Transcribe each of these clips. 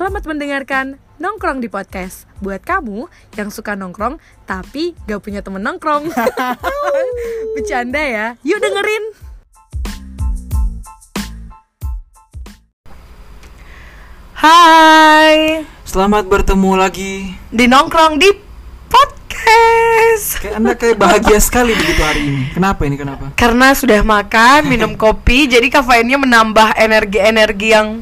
Selamat mendengarkan Nongkrong di Podcast Buat kamu yang suka nongkrong tapi gak punya temen nongkrong Bercanda ya, yuk dengerin Hai Selamat bertemu lagi. Di Nongkrong di Podcast Kayak Anda kayak bahagia sekali begitu hari ini. Kenapa ini kenapa? Karena sudah makan, minum kopi Jadi kafeinnya menambah energi-energi yang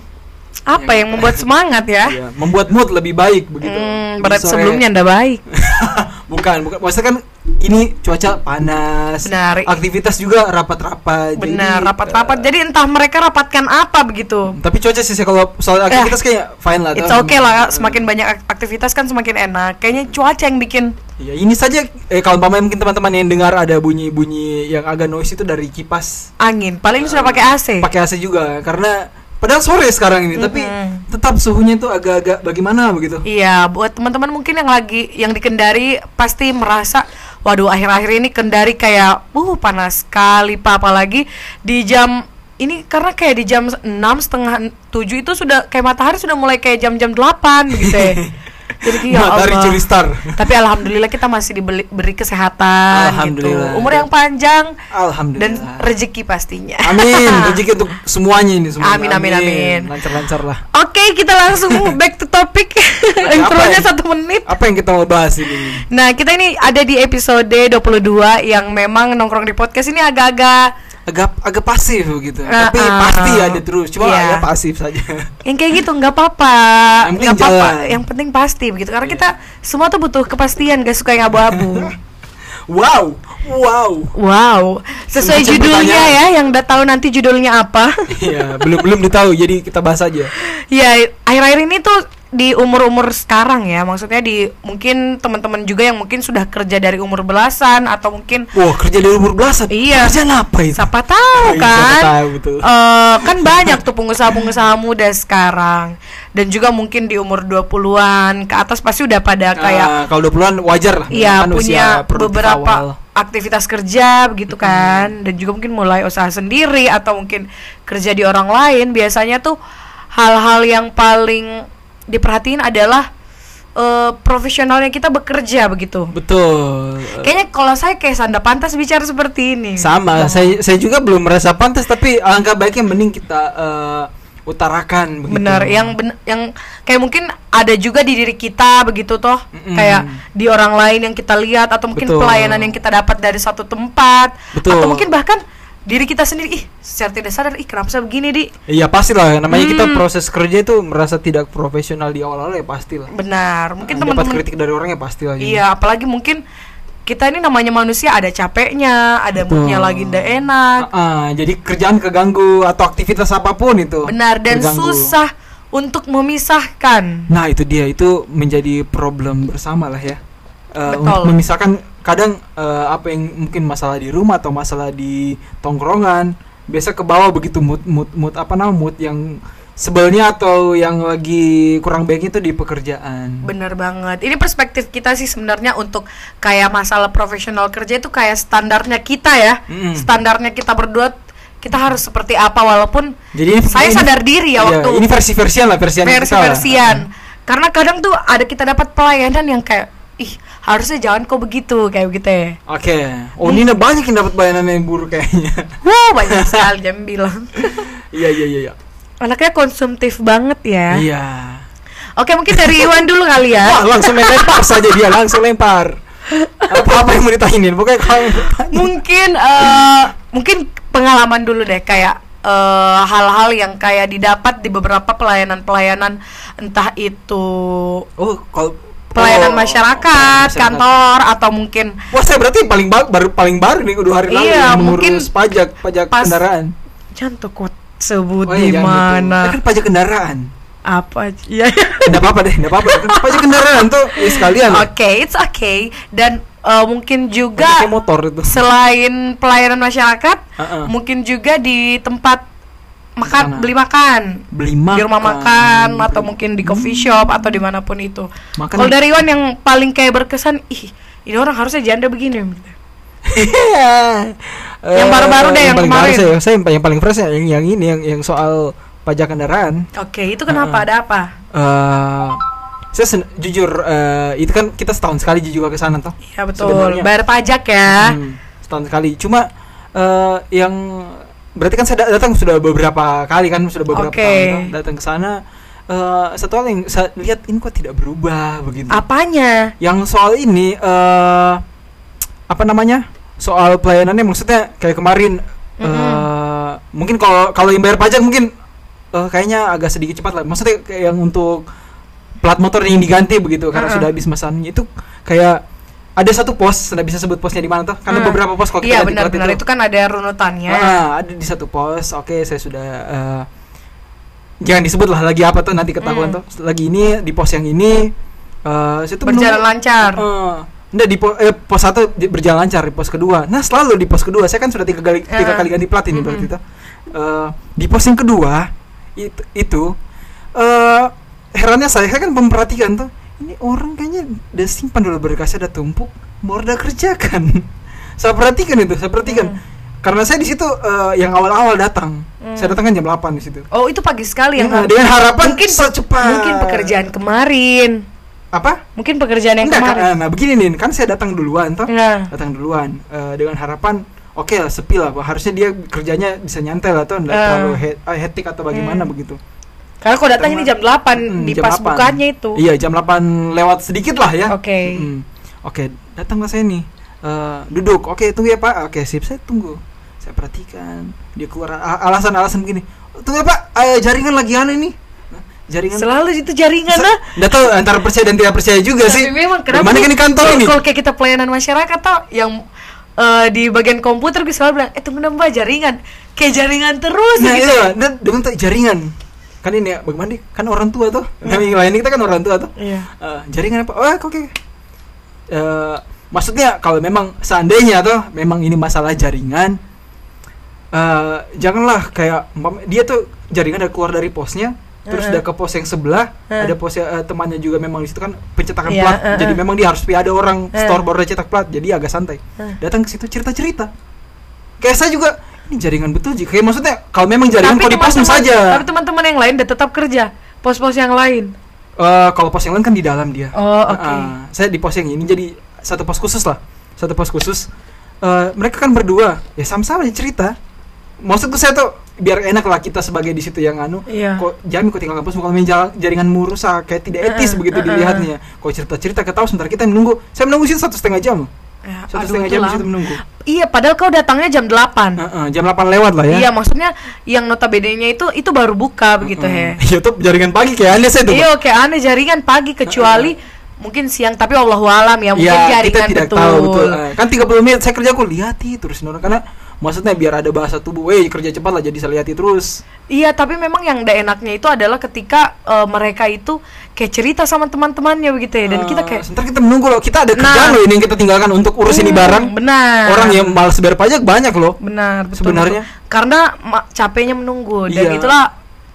Apa yang membuat semangat ya Ya, membuat mood lebih baik begitu. Hmm, berat sore- sebelumnya anda baik bukan, bukan. Maksudnya kan ini cuaca panas. Benar. Aktivitas juga rapat-rapat. jadi, Benar, rapat-rapat. eh, Jadi entah mereka rapatkan apa begitu. tapi cuaca sih kalau soal aktivitas kayak fine lah. It's okay lah, Eh, semakin banyak ak- aktivitas kan semakin enak. Kayaknya cuaca yang bikin Ya, ini saja eh kalau umpamanya mungkin teman-teman yang dengar ada bunyi-bunyi yang agak noise itu dari kipas angin. Paling sudah pakai AC. pakai AC juga karena padahal sore sekarang ini tapi Mm-mm. tetap suhunya itu agak-agak bagaimana begitu. Iya, buat teman-teman mungkin yang lagi yang di Kendari pasti merasa waduh akhir-akhir ini Kendari kayak uh panas sekali Pak apalagi di jam ini karena kayak di jam 6 setengah 7 itu sudah kayak matahari sudah mulai kayak jam-jam 8 begitu ya. Jadi ya Matahari Allah. curi star. Tapi alhamdulillah kita masih diberi beri kesehatan Alhamdulillah. gitu. Umur yang panjang dan Alhamdulillah. rezeki pastinya. Amin, rezeki untuk semuanya ini semuanya. Amin, amin, amin. Lancar-lancar lah. Oke, kita langsung back to topic. Intronya ya? satu menit. Apa yang kita mau bahas ini? Nah, kita ini ada di episode 22 yang memang nongkrong di podcast ini agak-agak Agak agak pasif begitu. Ah, Tapi ah. pasti ada terus. Cuma Iya. ya pasif saja. yang kayak gitu nggak apa-apa. Nggak apa-apa. Yang penting pasti begitu. Karena Iya. kita semua tuh butuh kepastian, gak suka yang abu-abu. wow. Wow. wow, sesuai Semacam judulnya pertanyaan. ya, yang udah tahu nanti judulnya apa. Iya, belum belum ditahu jadi kita bahas aja. Ya, akhir-akhir ini tuh di umur-umur sekarang ya, maksudnya di mungkin teman-teman juga yang mungkin sudah kerja dari umur belasan atau mungkin Wah, kerja dari umur belasan. Iya. Kerjaan apa itu? siapa tahu Iya, siapa kan? tahu, betul. Eh, kan banyak tuh pengusaha-pengusaha muda sekarang dan juga mungkin di umur 20-an ke atas pasti udah pada kayak Ah, kalau 20-an wajar lah. Iya Kan punya beberapa awal. aktivitas kerja begitu kan dan juga mungkin mulai usaha sendiri atau mungkin kerja di orang lain biasanya tuh hal-hal yang paling diperhatiin adalah eh, profesionalnya kita bekerja begitu Betul. kayaknya kalau saya kayak sanda pantas bicara seperti ini Sama, saya saya juga belum merasa pantas tapi alangkah baiknya mending kita eh, utarakan begitu. benar yang ben- yang kayak mungkin ada juga di diri kita begitu toh Mm-mm. kayak di orang lain yang kita lihat atau mungkin Betul. pelayanan yang kita dapat dari satu tempat Betul. atau mungkin bahkan diri kita sendiri ih secara tidak sadar ih kenapa saya begini di Iya pasti lah, namanya kita Hmm. proses kerja itu merasa tidak profesional di awal-awal ya pasti lah. benar mungkin Dapat teman-teman kritik dari orang ya pasti lah. iya apalagi mungkin kita ini namanya manusia ada capeknya ada Betul. moodnya lagi ndak enak Ah, ah, jadi kerjaan keganggu atau aktivitas apa pun itu. benar dan terganggu. susah untuk memisahkan Nah itu dia itu menjadi problem bersama lah ya. Betul. untuk memisahkan kadang eh, apa yang mungkin masalah di rumah atau masalah di tongkrongan biasa ke bawah begitu mood mood mood apa nama mood yang sebelnya atau yang lagi kurang baiknya itu di pekerjaan. Bener banget. Ini perspektif kita sih sebenarnya untuk kayak masalah profesional kerja itu kayak standarnya kita ya. Mm-mm. Standarnya kita berdua kita harus seperti apa walaupun Jadi saya ini- sadar diri ya iya, waktu ini versi-versian lah versian kita lah. versi-versian. Karena kadang tuh ada kita dapat pelayanan yang kayak ih harusnya jangan kok begitu kayak begitu ya. Oke. Oh, Nina banyak yang dapat bayanan yang buruk kayaknya. Wow, banyak sekali yang bilang. Iya, iya, iya, iya. Anaknya konsumtif banget ya. Iya. Oke, mungkin dari Iwan dulu kali ya. Wah, langsung lempar saja dia, langsung lempar. Apa apa yang mau ditanyain? Pokoknya kalau mungkin eh mungkin pengalaman dulu deh kayak eh, hal-hal yang kayak didapat di beberapa pelayanan-pelayanan entah itu Oh, kalau pelayanan oh, masyarakat, masyarakat. kantor atau mungkin Wah, saya berarti paling ba- baru paling baru nih dua hari lalu Iya, yang mungkin pajak pajak pas- kendaraan. jangan kok sebut Oh, di iya, jangan gitu. mana kan pajak kendaraan. apa ya Enggak apa-apa deh, enggak apa-apa. Pajak kendaraan tuh ya sekalian. Oke, it's okay dan eh, mungkin Pajaknya juga motor itu. selain pelayanan masyarakat, Uh-uh. mungkin juga di tempat makan Sana. beli makan Beli makan. di rumah makan atau mungkin di coffee shop atau di mana pun itu. Kalau dari Iwan yang paling kayak berkesan, ih ini orang harusnya janda begini. Yang Yang baru-baru deh, yang paling kemarin. baru saya, saya yang paling fresh ya, yang yang ini yang yang soal pajak kendaraan. Oke, itu kenapa? Heeh. Ada apa? eh saya sen- jujur eh, itu kan kita setahun sekali juga ke sana toh. Ya betul. Sebenarnya. Bayar pajak ya. Hmm, setahun sekali. Cuma eh, yang berarti kan saya da- datang sudah beberapa kali kan sudah beberapa Oke. tahun toh, datang ke sana. Eh, satu hal yang saya lihat ini kok tidak berubah begitu. Apanya? Yang soal ini eh apa namanya? Soal pelayanannya maksudnya kayak kemarin eh Mm-mm. mungkin kalau kalau yang bayar pajak mungkin eh, kayaknya agak sedikit cepat lah. Maksudnya kayak yang untuk plat motor yang diganti begitu karena Uh-uh. sudah habis masanya itu kayak ada satu pos, tidak bisa sebut posnya di mana tuh? Karena Hmm. beberapa pos kalau kita Iya benar-benar itu kan ada runutannya. Ah, ada di satu pos. Oke, saya sudah eh, jangan disebut lah lagi apa tuh nanti ketahuan Hmm. tuh. Lagi ini di pos yang ini eh saya tuh Berjalan menunggu- lancar. Eh, enggak di po- eh, pos satu di- berjalan lancar di pos kedua. Nah selalu di pos kedua saya kan sudah tiga kali tiga Ah. kali ganti plat ini berarti Mm-mm. tuh. Eh, di pos yang kedua itu itu eh herannya saya, saya kan memperhatikan tuh ini orang kayaknya udah simpan dulu berkasnya udah tumpuk baru udah kerjakan. saya perhatikan itu, saya perhatikan. Hmm. Karena saya di situ eh, yang awal-awal datang. Hmm. Saya datang kan jam 8 di situ. Oh itu pagi sekali yang Nah, dengan harapan mungkin secepat. mungkin pekerjaan kemarin. apa? Mungkin pekerjaan yang Enggak, kan, kemarin. nah begini nih, kan saya datang duluan toh. Nah, datang duluan eh, dengan harapan oke lah sepi lah harusnya dia kerjanya bisa nyantai lah tuh nggak Eh. terlalu he- ah, hektik atau bagaimana Hmm. begitu karena kau datang ini jam 8 Hmm, di jam pas 8. bukannya itu. iya jam 8 lewat sedikit lah ya Oke. Mm. oke datanglah saya nih Eh, duduk oke tunggu ya pak oke sip saya tunggu saya perhatikan dia keluar alasan-alasan begini tunggu ya pak eh, jaringan lagi aneh nih Nah, jaringan Selalu itu jaringan lah. nggak tahu antara percaya dan tidak percaya juga sih Tapi memang kenapa? Mana kan di kantor ini Kalau kayak kita pelayanan masyarakat tau yang eh, di bagian komputer gue selalu bilang, eh tunggu nambah jaringan, kayak jaringan terus Nah, gitu. iya, dan dengan tuh jaringan. Kan ini ya, bagaimana nih? Kan orang tua tuh. Nah, yang lain kita kan orang tua tuh. Iya. Eh, jaringan apa? Oh, oke. oke. Eh, maksudnya kalau memang seandainya tuh memang ini masalah jaringan eh janganlah kayak dia tuh jaringan udah keluar dari posnya terus Heeh. udah ke pos yang sebelah Heeh. ada pos eh, temannya juga memang di situ kan pencetakan Iya, plat heeh. jadi memang dia harus ada orang store baru cetak plat jadi agak santai datang ke situ cerita cerita kayak saya juga ini jaringan betul sih kayak maksudnya kalau memang jaringan kok dipasang teman-teman- saja. Tapi teman-teman yang lain udah tetap kerja, pos-pos yang lain. Eh, kalau pos yang lain kan di dalam dia. Oh, oke. Heeh. saya di pos yang ini jadi satu pos khusus lah. Satu pos khusus. Eh, mereka kan berdua. Ya sama-sama cerita. Maksudku saya tuh biar enak lah kita sebagai di situ yang anu. Iya. kok jamin kok tinggal kampus kalau jaringanmu rusak kayak tidak etis Heeh, begitu heeh. dilihatnya. kok cerita-cerita ketahu sebentar kita menunggu. Saya menunggu situ satu setengah jam Ya, satu aduh, setengah jam situ menunggu Iya, padahal kau datangnya jam 8. Heeh, jam 8 lewat lah ya Iya, maksudnya yang notabene-nya itu itu baru buka begitu Heeh. ya. iya tuh jaringan pagi kayak aneh saya tuh Iya, oke aneh jaringan pagi kecuali mungkin siang tapi Allah alam ya mungkin Iya, jaringan kita tidak betul. tahu betul. Kan 30 menit saya kerja aku lihati terus karena maksudnya biar ada bahasa tubuh, weh kerja cepat lah jadi saya lihati terus. Iya, tapi memang yang tidak enaknya itu adalah ketika eh, mereka itu kayak cerita sama teman-temannya begitu ya dan kita Eh, kayak sebentar kita menunggu loh, kita ada Nah. kerjaan loh ini yang kita tinggalkan untuk urus ini Hmm, barang. Benar. Orang yang malas bayar pajak banyak loh. benar betul, Sebenarnya. betul. karena capeknya menunggu dan Iya. itulah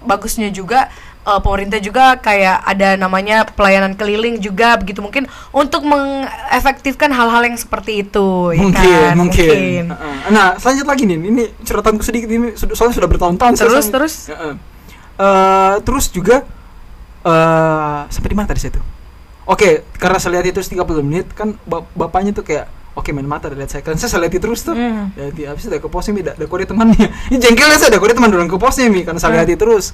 bagusnya juga eh, pemerintah juga kayak ada namanya pelayanan keliling juga begitu mungkin untuk mengefektifkan hal-hal yang seperti itu ya mungkin, kan? mungkin. Heeh. Nah, selanjut lagi nih, ini curatanku sedikit ini soalnya sudah bertahun-tahun. saya Terus, sama- terus? Heeh. Eh, terus juga eh sampai di mana tadi saya tuh? Oke, karena saya lihat itu 30 menit kan bap- bapaknya tuh kayak oke main mata lihat saya kan saya lihat terus tuh. Hmm. Jadi habis itu ada ke posnya mi, kode temannya. Ini jengkelnya saya ada kode teman duluan ke posnya mi karena saya Hmm. lihat terus.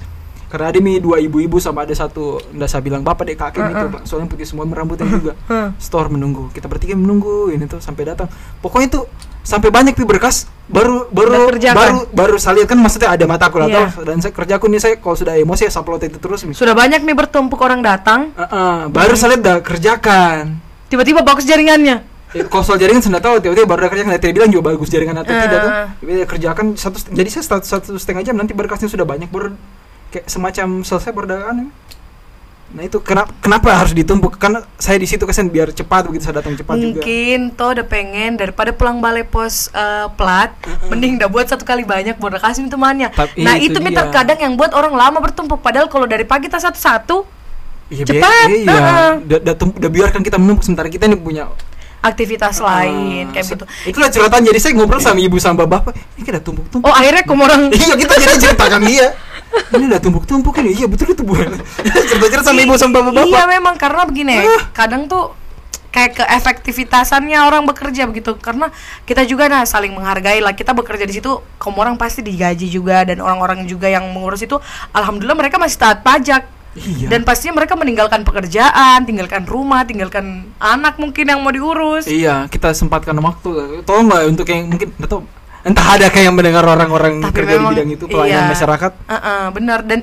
Karena ada mi dua ibu-ibu sama ada satu ndak saya bilang bapak deh kakek itu, Hmm, Pak. Soalnya putih semua merambutnya juga. Hmm. Store menunggu. Kita bertiga menunggu ini tuh sampai datang. Pokoknya tuh sampai banyak pi berkas baru baru Udah kerjakan. baru baru saya lihat kan maksudnya ada mataku lah Iya. tau. dan saya kerjaku nih saya kalau sudah emosi ya upload itu terus mi. sudah banyak nih bertumpuk orang datang Heeh, baru saya lihat udah kerjakan. tiba-tiba bagus jaringannya Ya, kalau soal jaringan saya nggak tahu tiba-tiba baru ada kerjakan dia bilang juga bagus jaringan atau Eh. tidak tuh Tiba-tiba kerjakan satu jadi saya satu, satu setengah jam nanti berkasnya sudah banyak baru kayak semacam selesai ada anu. nah itu kenapa kenapa harus ditumpuk? Karena saya di situ kesan biar cepat begitu saya datang cepat juga. Mungkin toh udah pengen daripada pulang balai pos eh, plat mending udah buat satu kali banyak baru kasih temannya Tapi nah itu itu, dia. terkadang yang buat orang lama bertumpuk. Padahal kalau dari pagi tas satu-satu Iya, cepat, iya. Udah, udah, biarkan kita menumpuk sementara kita ini punya aktivitas lain Ah, kayak gitu. itulah cerita jadi saya ngobrol sama ibu sama bapak ini kita tumpuk tumpuk oh akhirnya kamu orang iya kita jadi ceritakan dia ini udah tumpuk-tumpuk ini. Iya betul itu bu. Cerita-cerita sama ibu sama bapak Iya memang karena begini, kadang tuh kayak keefektivitasannya orang bekerja begitu. Karena kita juga nah saling menghargai lah. Kita bekerja di situ kaum orang pasti digaji juga dan orang-orang juga yang mengurus itu alhamdulillah mereka masih taat pajak. Iya. dan pastinya mereka meninggalkan pekerjaan tinggalkan rumah tinggalkan anak mungkin yang mau diurus. Iya kita sempatkan waktu. Tolong nggak untuk yang mungkin tahu entah ada kayak yang mendengar orang-orang Tapi kerja di memang, bidang itu pelayanan iya. masyarakat Uh-uh, benar dan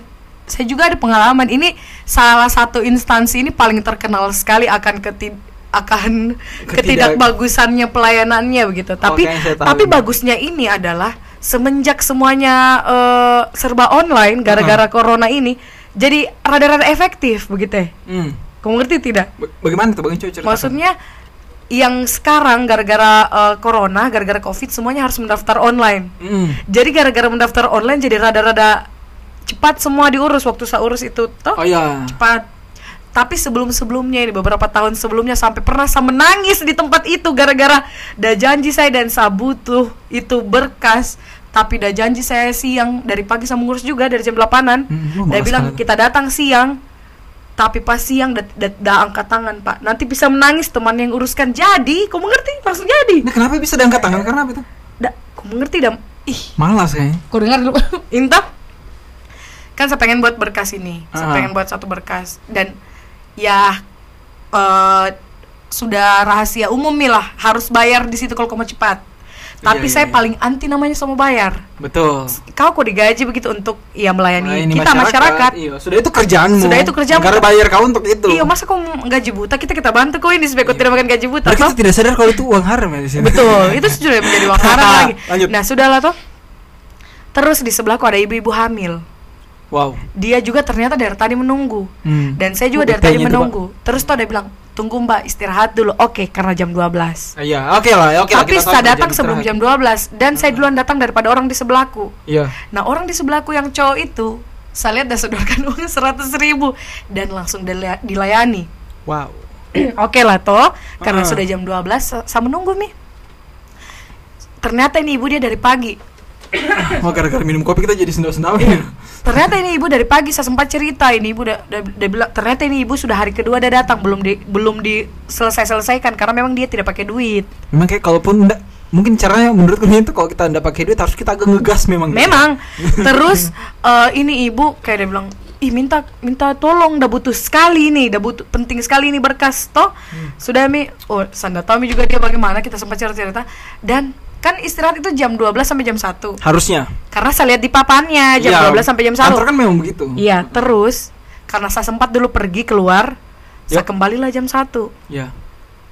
saya juga ada pengalaman ini salah satu instansi ini paling terkenal sekali akan ketid akan Ketidak- ketidakbagusannya pelayanannya begitu. Tapi kayaknya saya tahu tapi ini. bagusnya ini adalah semenjak semuanya eh, serba online gara-gara corona ini jadi rada-rada efektif begitu ya. hmm. Kamu ngerti tidak? Ba- bagaimana tuh ceritakan. Maksudnya yang sekarang gara-gara eh, corona, gara-gara covid semuanya harus mendaftar online. Hmm. Jadi gara-gara mendaftar online jadi rada-rada cepat semua diurus waktu saya urus itu toh oh iya cepat. Tapi sebelum-sebelumnya ini beberapa tahun sebelumnya sampai pernah saya menangis di tempat itu gara-gara dah janji saya dan saya butuh itu berkas tapi dah janji saya siang dari pagi saya mengurus juga dari jam 8-an. Hmm, oh, Dia malas bilang kita datang siang tapi pas siang dah da, da angkat tangan pak. Nanti bisa menangis teman yang uruskan. Jadi kau mengerti? Langsung jadi. Ini kenapa bisa diangkat tangan? Karena apa itu? Da, kau mengerti dah. Ih. Malas kayaknya. Kau dengar dulu. Inta? Kan saya pengen buat berkas ini. Saya Ah. pengen buat satu berkas. Dan Ya eh Sudah rahasia umum nih lah. Harus bayar di situ kalau kamu cepat Tapi Iya, saya iya, iya. paling anti namanya sama bayar betul Kau kok digaji begitu untuk Ya melayani Nah, kita masyarakat, iya sudah itu kerjaanmu Sudah itu kerjaanmu. negara bayar kau untuk itu Iya masa kau gaji buta Kita kita bantu kau ini Supaya kau tidak makan gaji buta kita tidak sadar kalau itu uang haram ya di sini Betul, itu sudah menjadi uang haram lagi. Lanjut. Nah, sudahlah toh. Terus di sebelahku ada ibu-ibu hamil. wow Dia juga ternyata dari tadi menunggu. Hmm. Dan saya juga dari tadi itu, menunggu. Terus tuh dia bilang, "Tunggu Mbak, istirahat dulu." Oke, karena jam 12. Ah, iya oke lah oke lah Tapi kita tahu saya datang sebelum istirahat. jam 12 dan saya duluan datang daripada orang di sebelahku. iya Nah, orang di sebelahku yang cowok itu saya lihat dia sodorkan uang 100 ribu dan langsung dila- dilayani. wow Oke lah toh, karena Ah. sudah jam 12 sa- saya menunggu nih. Ternyata ini ibu dia dari pagi. oh gara-gara minum kopi kita jadi sendawa-sendawa ini Ternyata ini ibu dari pagi saya sempat cerita ini ibu udah, udah, udah bilang ternyata ini ibu sudah hari kedua udah datang belum di belum diselesai selesaikan karena memang dia tidak pakai duit. memang kayak kalaupun enggak mungkin caranya menurut kalian itu kalau kita enggak pakai duit harus kita agak ngegas memang Memang. Terus eh, ini ibu kayak dia bilang, "Ih, minta minta tolong, dah butuh sekali nih, dah butuh penting sekali ini berkas toh." Sudah Mi, oh, Sanda tahu Mi juga dia bagaimana kita sempat cerita-cerita dan kan istirahat itu jam 12 sampai jam 1. harusnya Karena saya lihat di papannya jam Iya, 12 sampai jam 1. kantor kan memang begitu Iya, terus karena saya sempat dulu pergi keluar, saya Yuk. kembalilah jam 1. ya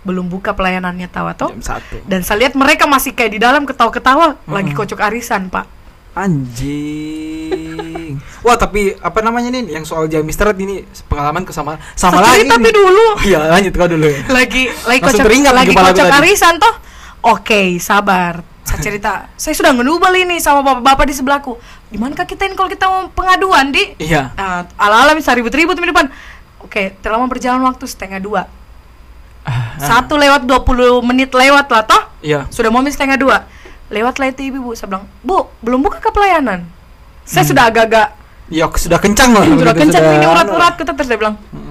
Belum buka pelayanannya tahu atau? jam satu Dan saya lihat mereka masih kayak di dalam ketawa-ketawa lagi Mm-mm. kocok arisan, Pak. anjing wah tapi apa namanya nih yang soal jam istirahat ini pengalaman ke sama sama Saya lagi tapi nih. dulu. Oh, iya lanjut kau dulu ya lagi lagi Langsung kocok lagi kocok arisan toh oke sabar. Saya cerita. Saya sudah ngedubel ini sama bapak-bapak di sebelahku. Di mana kak kita ini kalau kita mau pengaduan di? Iya. Nah, ala-ala bisa ribut-ribut di depan. Oke terlama berjalan waktu setengah dua. Ah, ah, satu lewat 20 menit lewat lah toh? Iya. Sudah mau setengah dua. Lewat lah itu ibu saya bilang bu belum buka ke pelayanan. Saya sudah agak-agak ya sudah kencang lah. Sudah kencang ini anu urat-urat kita terus dia bilang Mm-mm.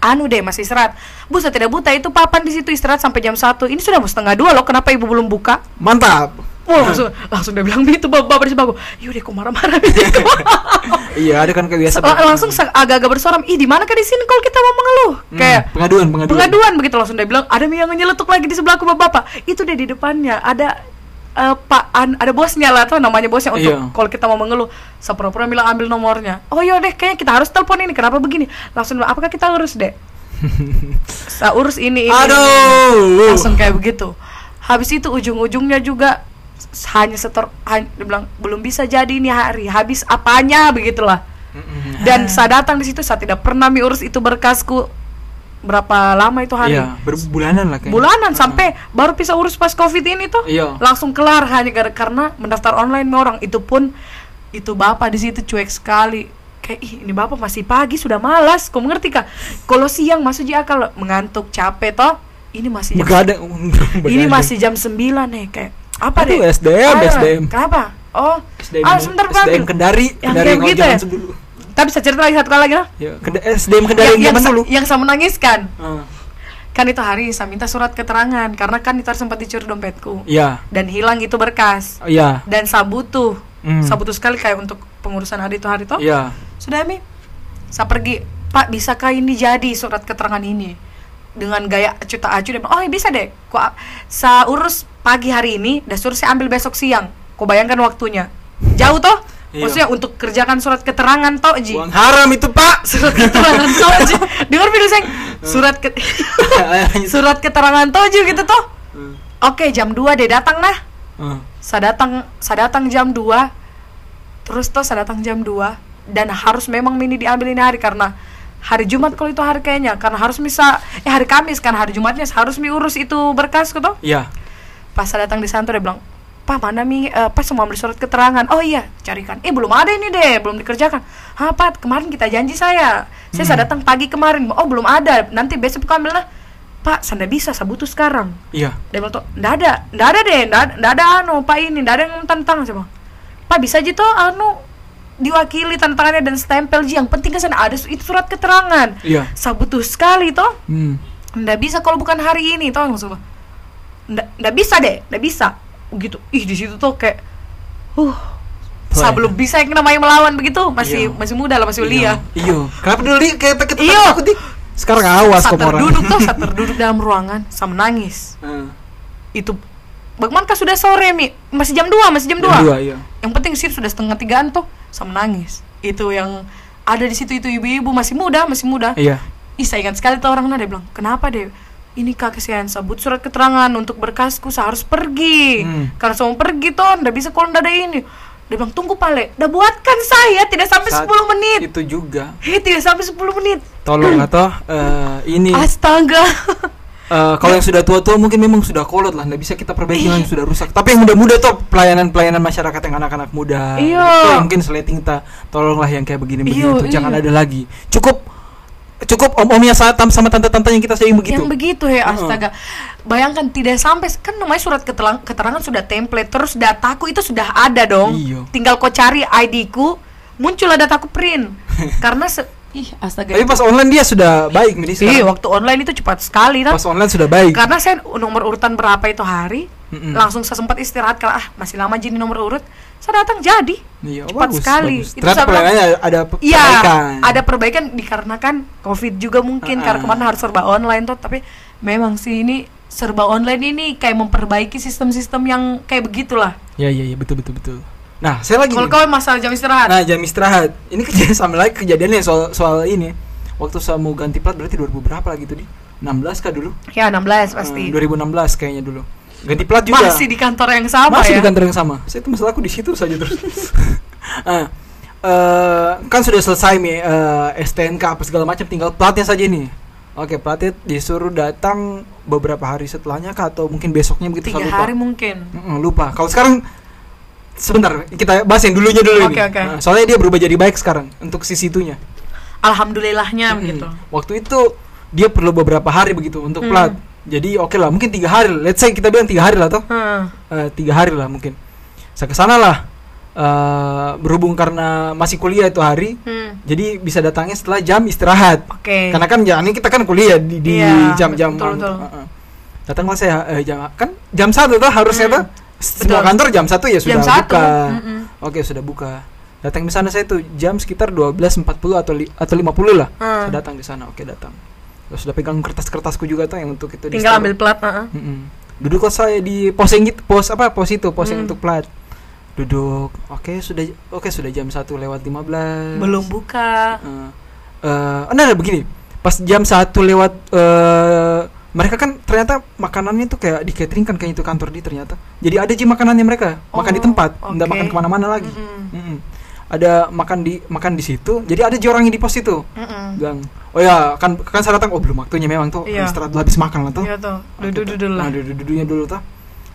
Anu deh masih istirahat. Bu saya tidak buta itu papan di situ istirahat sampai jam satu. Ini sudah mau setengah dua loh kenapa ibu belum buka? Mantap. Wah, langsung langsung dia bilang gitu bapak bapak sebelahku yaudah kok marah-marah gitu. Iya ada kan kayak biasa Lang- langsung agak-agak bersoram ih di mana kan di sini kalau kita mau mengeluh? Hmm, kayak pengaduan pengaduan. pengaduan begitu langsung dia bilang ada yang nyeletuk lagi di sebelahku bapak bapak. Itu deh di depannya ada eh, pak an, ada bosnya lah tuh namanya bosnya untuk Iya. kalau kita mau mengeluh. Saya pura-pura bilang ambil nomornya. Oh iya deh kayaknya kita harus telepon ini. Kenapa begini? Langsung apakah kita urus deh saya urus ini ini, ini." aduh langsung kayak begitu. Habis itu ujung-ujungnya juga hanya setor hanya, bilang belum bisa jadi ini hari. Habis apanya? Begitulah. Dan saya datang di situ saya tidak pernah mi urus itu berkasku berapa lama itu hari? Iya berbulanan lah kayaknya. Bulanan sampai baru bisa urus pas covid ini tuh Iya. langsung kelar hanya gara karena mendaftar online orang. Itu pun itu bapak di situ cuek sekali. Kayak ih ini bapak masih pagi sudah malas. Kau mengerti kah kalau siang masuk di akal mengantuk capek toh ini masih jam begadang. Ini masih jam 9 nih kayak apa Aduh, deh? SDM, Ah, SDM. kenapa? Oh, SDM, ah sebentar Pak. SDM Kendari, Yang Kendari kayak yang begitu zaman ya? dulu. Tapi bisa cerita lagi satu kali lagi lah. Ya, SDM Kendari Yang, yang yang, dulu. yang saya menangiskan. Ah, Kan itu hari saya minta surat keterangan karena kan itu sempat dicuri dompetku Iya, dan hilang itu berkas. iya. Dan saya butuh, Hmm. saya butuh sekali kayak untuk pengurusan hari itu hari itu. Iya. Sudah Mi, saya pergi. Pak, bisakah ini jadi surat keterangan ini? Dengan gaya cuta acu dia bilang, oh bisa deh. Kok saya urus pagi hari ini, dan suruh saya ambil besok siang. Kau bayangkan waktunya. Jauh toh? Iya. Maksudnya untuk kerjakan surat keterangan toh, Ji. Uang haram itu, Pak. Surat keterangan toh, Ji. Dengar video saya. Surat ke surat keterangan toh, Ji gitu toh. Hmm. Oke, jam 2 deh datang nah. Hmm. Saya datang, saya datang jam 2 Terus tuh saya datang jam 2 Dan harus memang mini diambil ini hari Karena hari Jumat kalau itu hari kayaknya Karena harus bisa, eh hari Kamis kan Hari Jumatnya harus mi urus itu berkas gitu Iya. Pas saya datang di sana tuh dia bilang Pak mana mi, eh, pas mau ambil surat keterangan. Oh iya, carikan. Eh belum ada ini deh, belum dikerjakan. Hah Pak, kemarin kita janji saya. Saya, saya datang pagi kemarin. Oh belum ada, nanti besok aku ambil lah Pak, saya bisa, saya butuh sekarang. Iya. dia bilang tuh ada. Nggak ada deh nggak ada, anu pak ini nggak ada yang tantang sih bang pak bisa aja tuh anu diwakili tanda tangannya dan stempel ji. Yang penting kan sana ada itu surat keterangan. Iya. saya butuh sekali toh. Hmm. nggak bisa kalau bukan hari ini toh maksudnya nggak nggak bisa deh nggak bisa gitu ih di situ tuh kayak uh saya belum bisa yang namanya melawan begitu masih Iya. masih muda lah masih Iya. Kenapa dulu Di? kayak kita Iya. takut Di? Sekarang awas saat orang. terduduk tuh saat terduduk dalam ruangan saya menangis Hmm. itu bagaimana sudah sore mi masih jam 2 masih jam 2 Jam dua, iya. yang penting sih sudah setengah tigaan tuh sama nangis itu yang ada di situ itu ibu-ibu masih muda masih muda Iya. ih saya ingat sekali tuh orang dia bilang kenapa deh ini kak kesian sebut surat keterangan untuk berkasku saya harus pergi. Hmm. karena saya mau pergi tuh ndak bisa kalau ada ini. Dia bilang tunggu pale. Udah buatkan saya tidak sampai Saat 10 menit. Itu juga. eh tidak sampai 10 menit. Tolong atau eh, ini. Astaga. Eh, kalau yang sudah tua-tua mungkin memang sudah kolot lah, nggak bisa kita perbaiki yang sudah rusak. Tapi yang muda-muda tuh pelayanan-pelayanan masyarakat yang anak-anak muda, Iya. mungkin seleting ta, tolonglah yang kayak begini-begini Iya, jangan iya. ada lagi. Cukup cukup om-omnya saat sama tante-tante yang kita sayang begitu. Yang begitu ya astaga. Bayangkan tidak sampai kan namanya surat keterangan, keterangan sudah template terus dataku itu sudah ada dong. Iya. Tinggal kau cari ID-ku, muncullah dataku print. Karena se- ih astaga. Tapi pas online dia sudah baik. Iya, waktu online itu cepat sekali nah. Pas online sudah baik. Karena saya nomor urutan berapa itu hari, Mm-mm. langsung saya sempat istirahat kalau ah masih lama jadi nomor urut. Saya datang jadi. Iya, cepat sekali. bagus. Itu saya bilang, ada Iya, perbaikan. ada perbaikan dikarenakan COVID juga mungkin Ah, karena ah. kemarin harus serba online tuh, tapi memang sih ini serba online ini kayak memperbaiki sistem-sistem yang kayak begitulah. Iya, iya, iya, betul betul betul. Nah, saya lagi Kalau kau masalah jam istirahat, Nah, jam istirahat. Ini kejadian sama lagi kejadiannya soal soal ini. Waktu saya mau ganti plat berarti 2000 berapa lagi tuh di? 16 kah dulu? ya 16 pasti. Eh, 2016 kayaknya dulu. Ganti plat juga. Masih di kantor yang sama Masih ya. di kantor yang sama. Saya itu masalah aku di situ saja terus. Ah, eh, kan sudah selesai nih eh, STNK apa segala macam tinggal platnya saja nih. Oke, platnya disuruh datang beberapa hari setelahnya kah atau mungkin besoknya begitu Tiga lupa. hari mungkin. Mm-mm, lupa. Kalau sekarang sebentar kita bahas yang dulunya dulu Oke, ini. oke. Nah, soalnya dia berubah jadi baik sekarang untuk sisi itunya. Alhamdulillahnya Mm-mm. begitu. Waktu itu dia perlu beberapa hari begitu untuk Hmm. plat. Jadi oke lah, mungkin tiga hari. Let's say kita bilang tiga hari lah toh. Hmm. Eh, tiga hari lah mungkin. Saya ke sana lah. Eh, berhubung karena masih kuliah itu hari, Hmm. jadi bisa datangnya setelah jam istirahat. Oke. Karena kan ya ini kita kan kuliah di, di Iya, jam-jam betul, betul. Heeh. Datanglah saya eh, jam kan jam satu tuh harusnya Hmm. tuh semua Betul. kantor jam satu ya sudah Jam buka. Mm-mm. Oke sudah buka. Datang di sana saya tuh jam sekitar 12.40 atau li, atau 50 lah. Hmm. Saya datang di sana. Oke datang. Terus sudah pegang kertas-kertasku juga tuh yang untuk itu Tinggal ambil plat, heeh. Mm-mm. Duduk kok saya di pos yang gitu, pos apa? Pos itu, pos yang Hmm. untuk plat. Duduk. Oke, sudah oke sudah jam 1 lewat 15. Belum buka. Eh, eh, nah, nah, begini. Pas jam 1 lewat eh mereka kan ternyata makanannya tuh kayak di catering kan kayak itu kantor di ternyata. Jadi ada aja makanannya mereka, makan di Oh, tempat, nggak oke. makan ke mana-mana lagi. Mm-mm. Mm-mm. Ada makan di makan di situ. Jadi ada orang yang di pos itu. Mm-mm. Gang. Oh ya, kan kan saya datang oh belum waktunya memang tuh. Iya. Istirahat dulu habis makan lah tuh. Iya tuh. Duduk tuh. duduk lah. Nah, duduk-duduknya dulu tuh.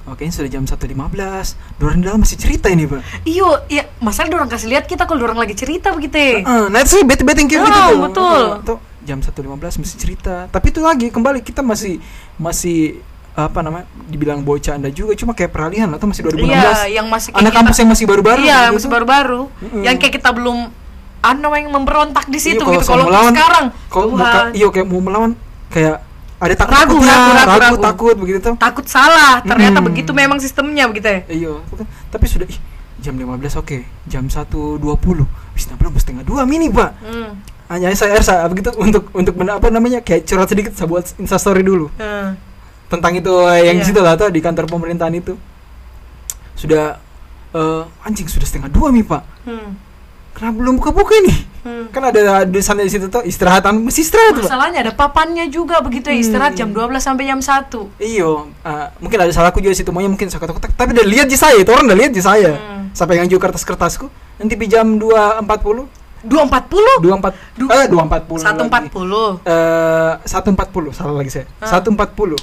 Oke, sudah jam 1.15. Dorang di dalam masih cerita ini, Pak. Iyo, iya, masalah orang kasih lihat kita kalau orang lagi cerita begitu. Heeh, nah itu sih bete-bete yang kayak Oh, gitu betul. Tuh jam 1.15 mesti cerita. Tapi itu lagi kembali kita masih masih apa namanya dibilang bocah anda juga cuma kayak peralihan tuh masih 2016 Iya, yang masih anak kita- kampus yang masih baru-baru Iya, gitu. masih baru-baru. Mm-mm. Yang kayak kita belum ano yang memberontak di situ Iya, gitu. Kalau melawan, sekarang, kalau iya kayak mau melawan kayak ada takut Ragu, takutnya, ragu, ragu, ragu, ragu. takut begitu tuh takut salah. Ternyata Mm-mm. begitu memang sistemnya begitu ya. iya tapi sudah ih, jam 15 oke jam 1.20 bis belum setengah dua mini pak Hmm. hanya saya saya begitu untuk untuk apa namanya kayak curhat sedikit saya buat instastory dulu Hmm. Tentang itu eh, yang di Iya. situ lah tuh di kantor pemerintahan itu sudah eh, anjing sudah setengah dua mi pak Hmm. kenapa belum buka-buka ini Hmm. kan ada tulisannya di situ tuh istirahatan mesti istirahat pak Masalahnya ada papannya juga begitu ya istirahat Hmm. jam 12 sampai jam 1. iyo eh, mungkin ada salahku juga situ maunya mungkin saya kotak tapi udah lihat di saya itu orang udah lihat di saya Hmm. sampai yang juga kertas kertasku nanti di jam dua empat puluh 2.40? dua empat Du- eh dua empat puluh 1.40. eh satu empat puluh salah lagi saya Ah. satu empat puluh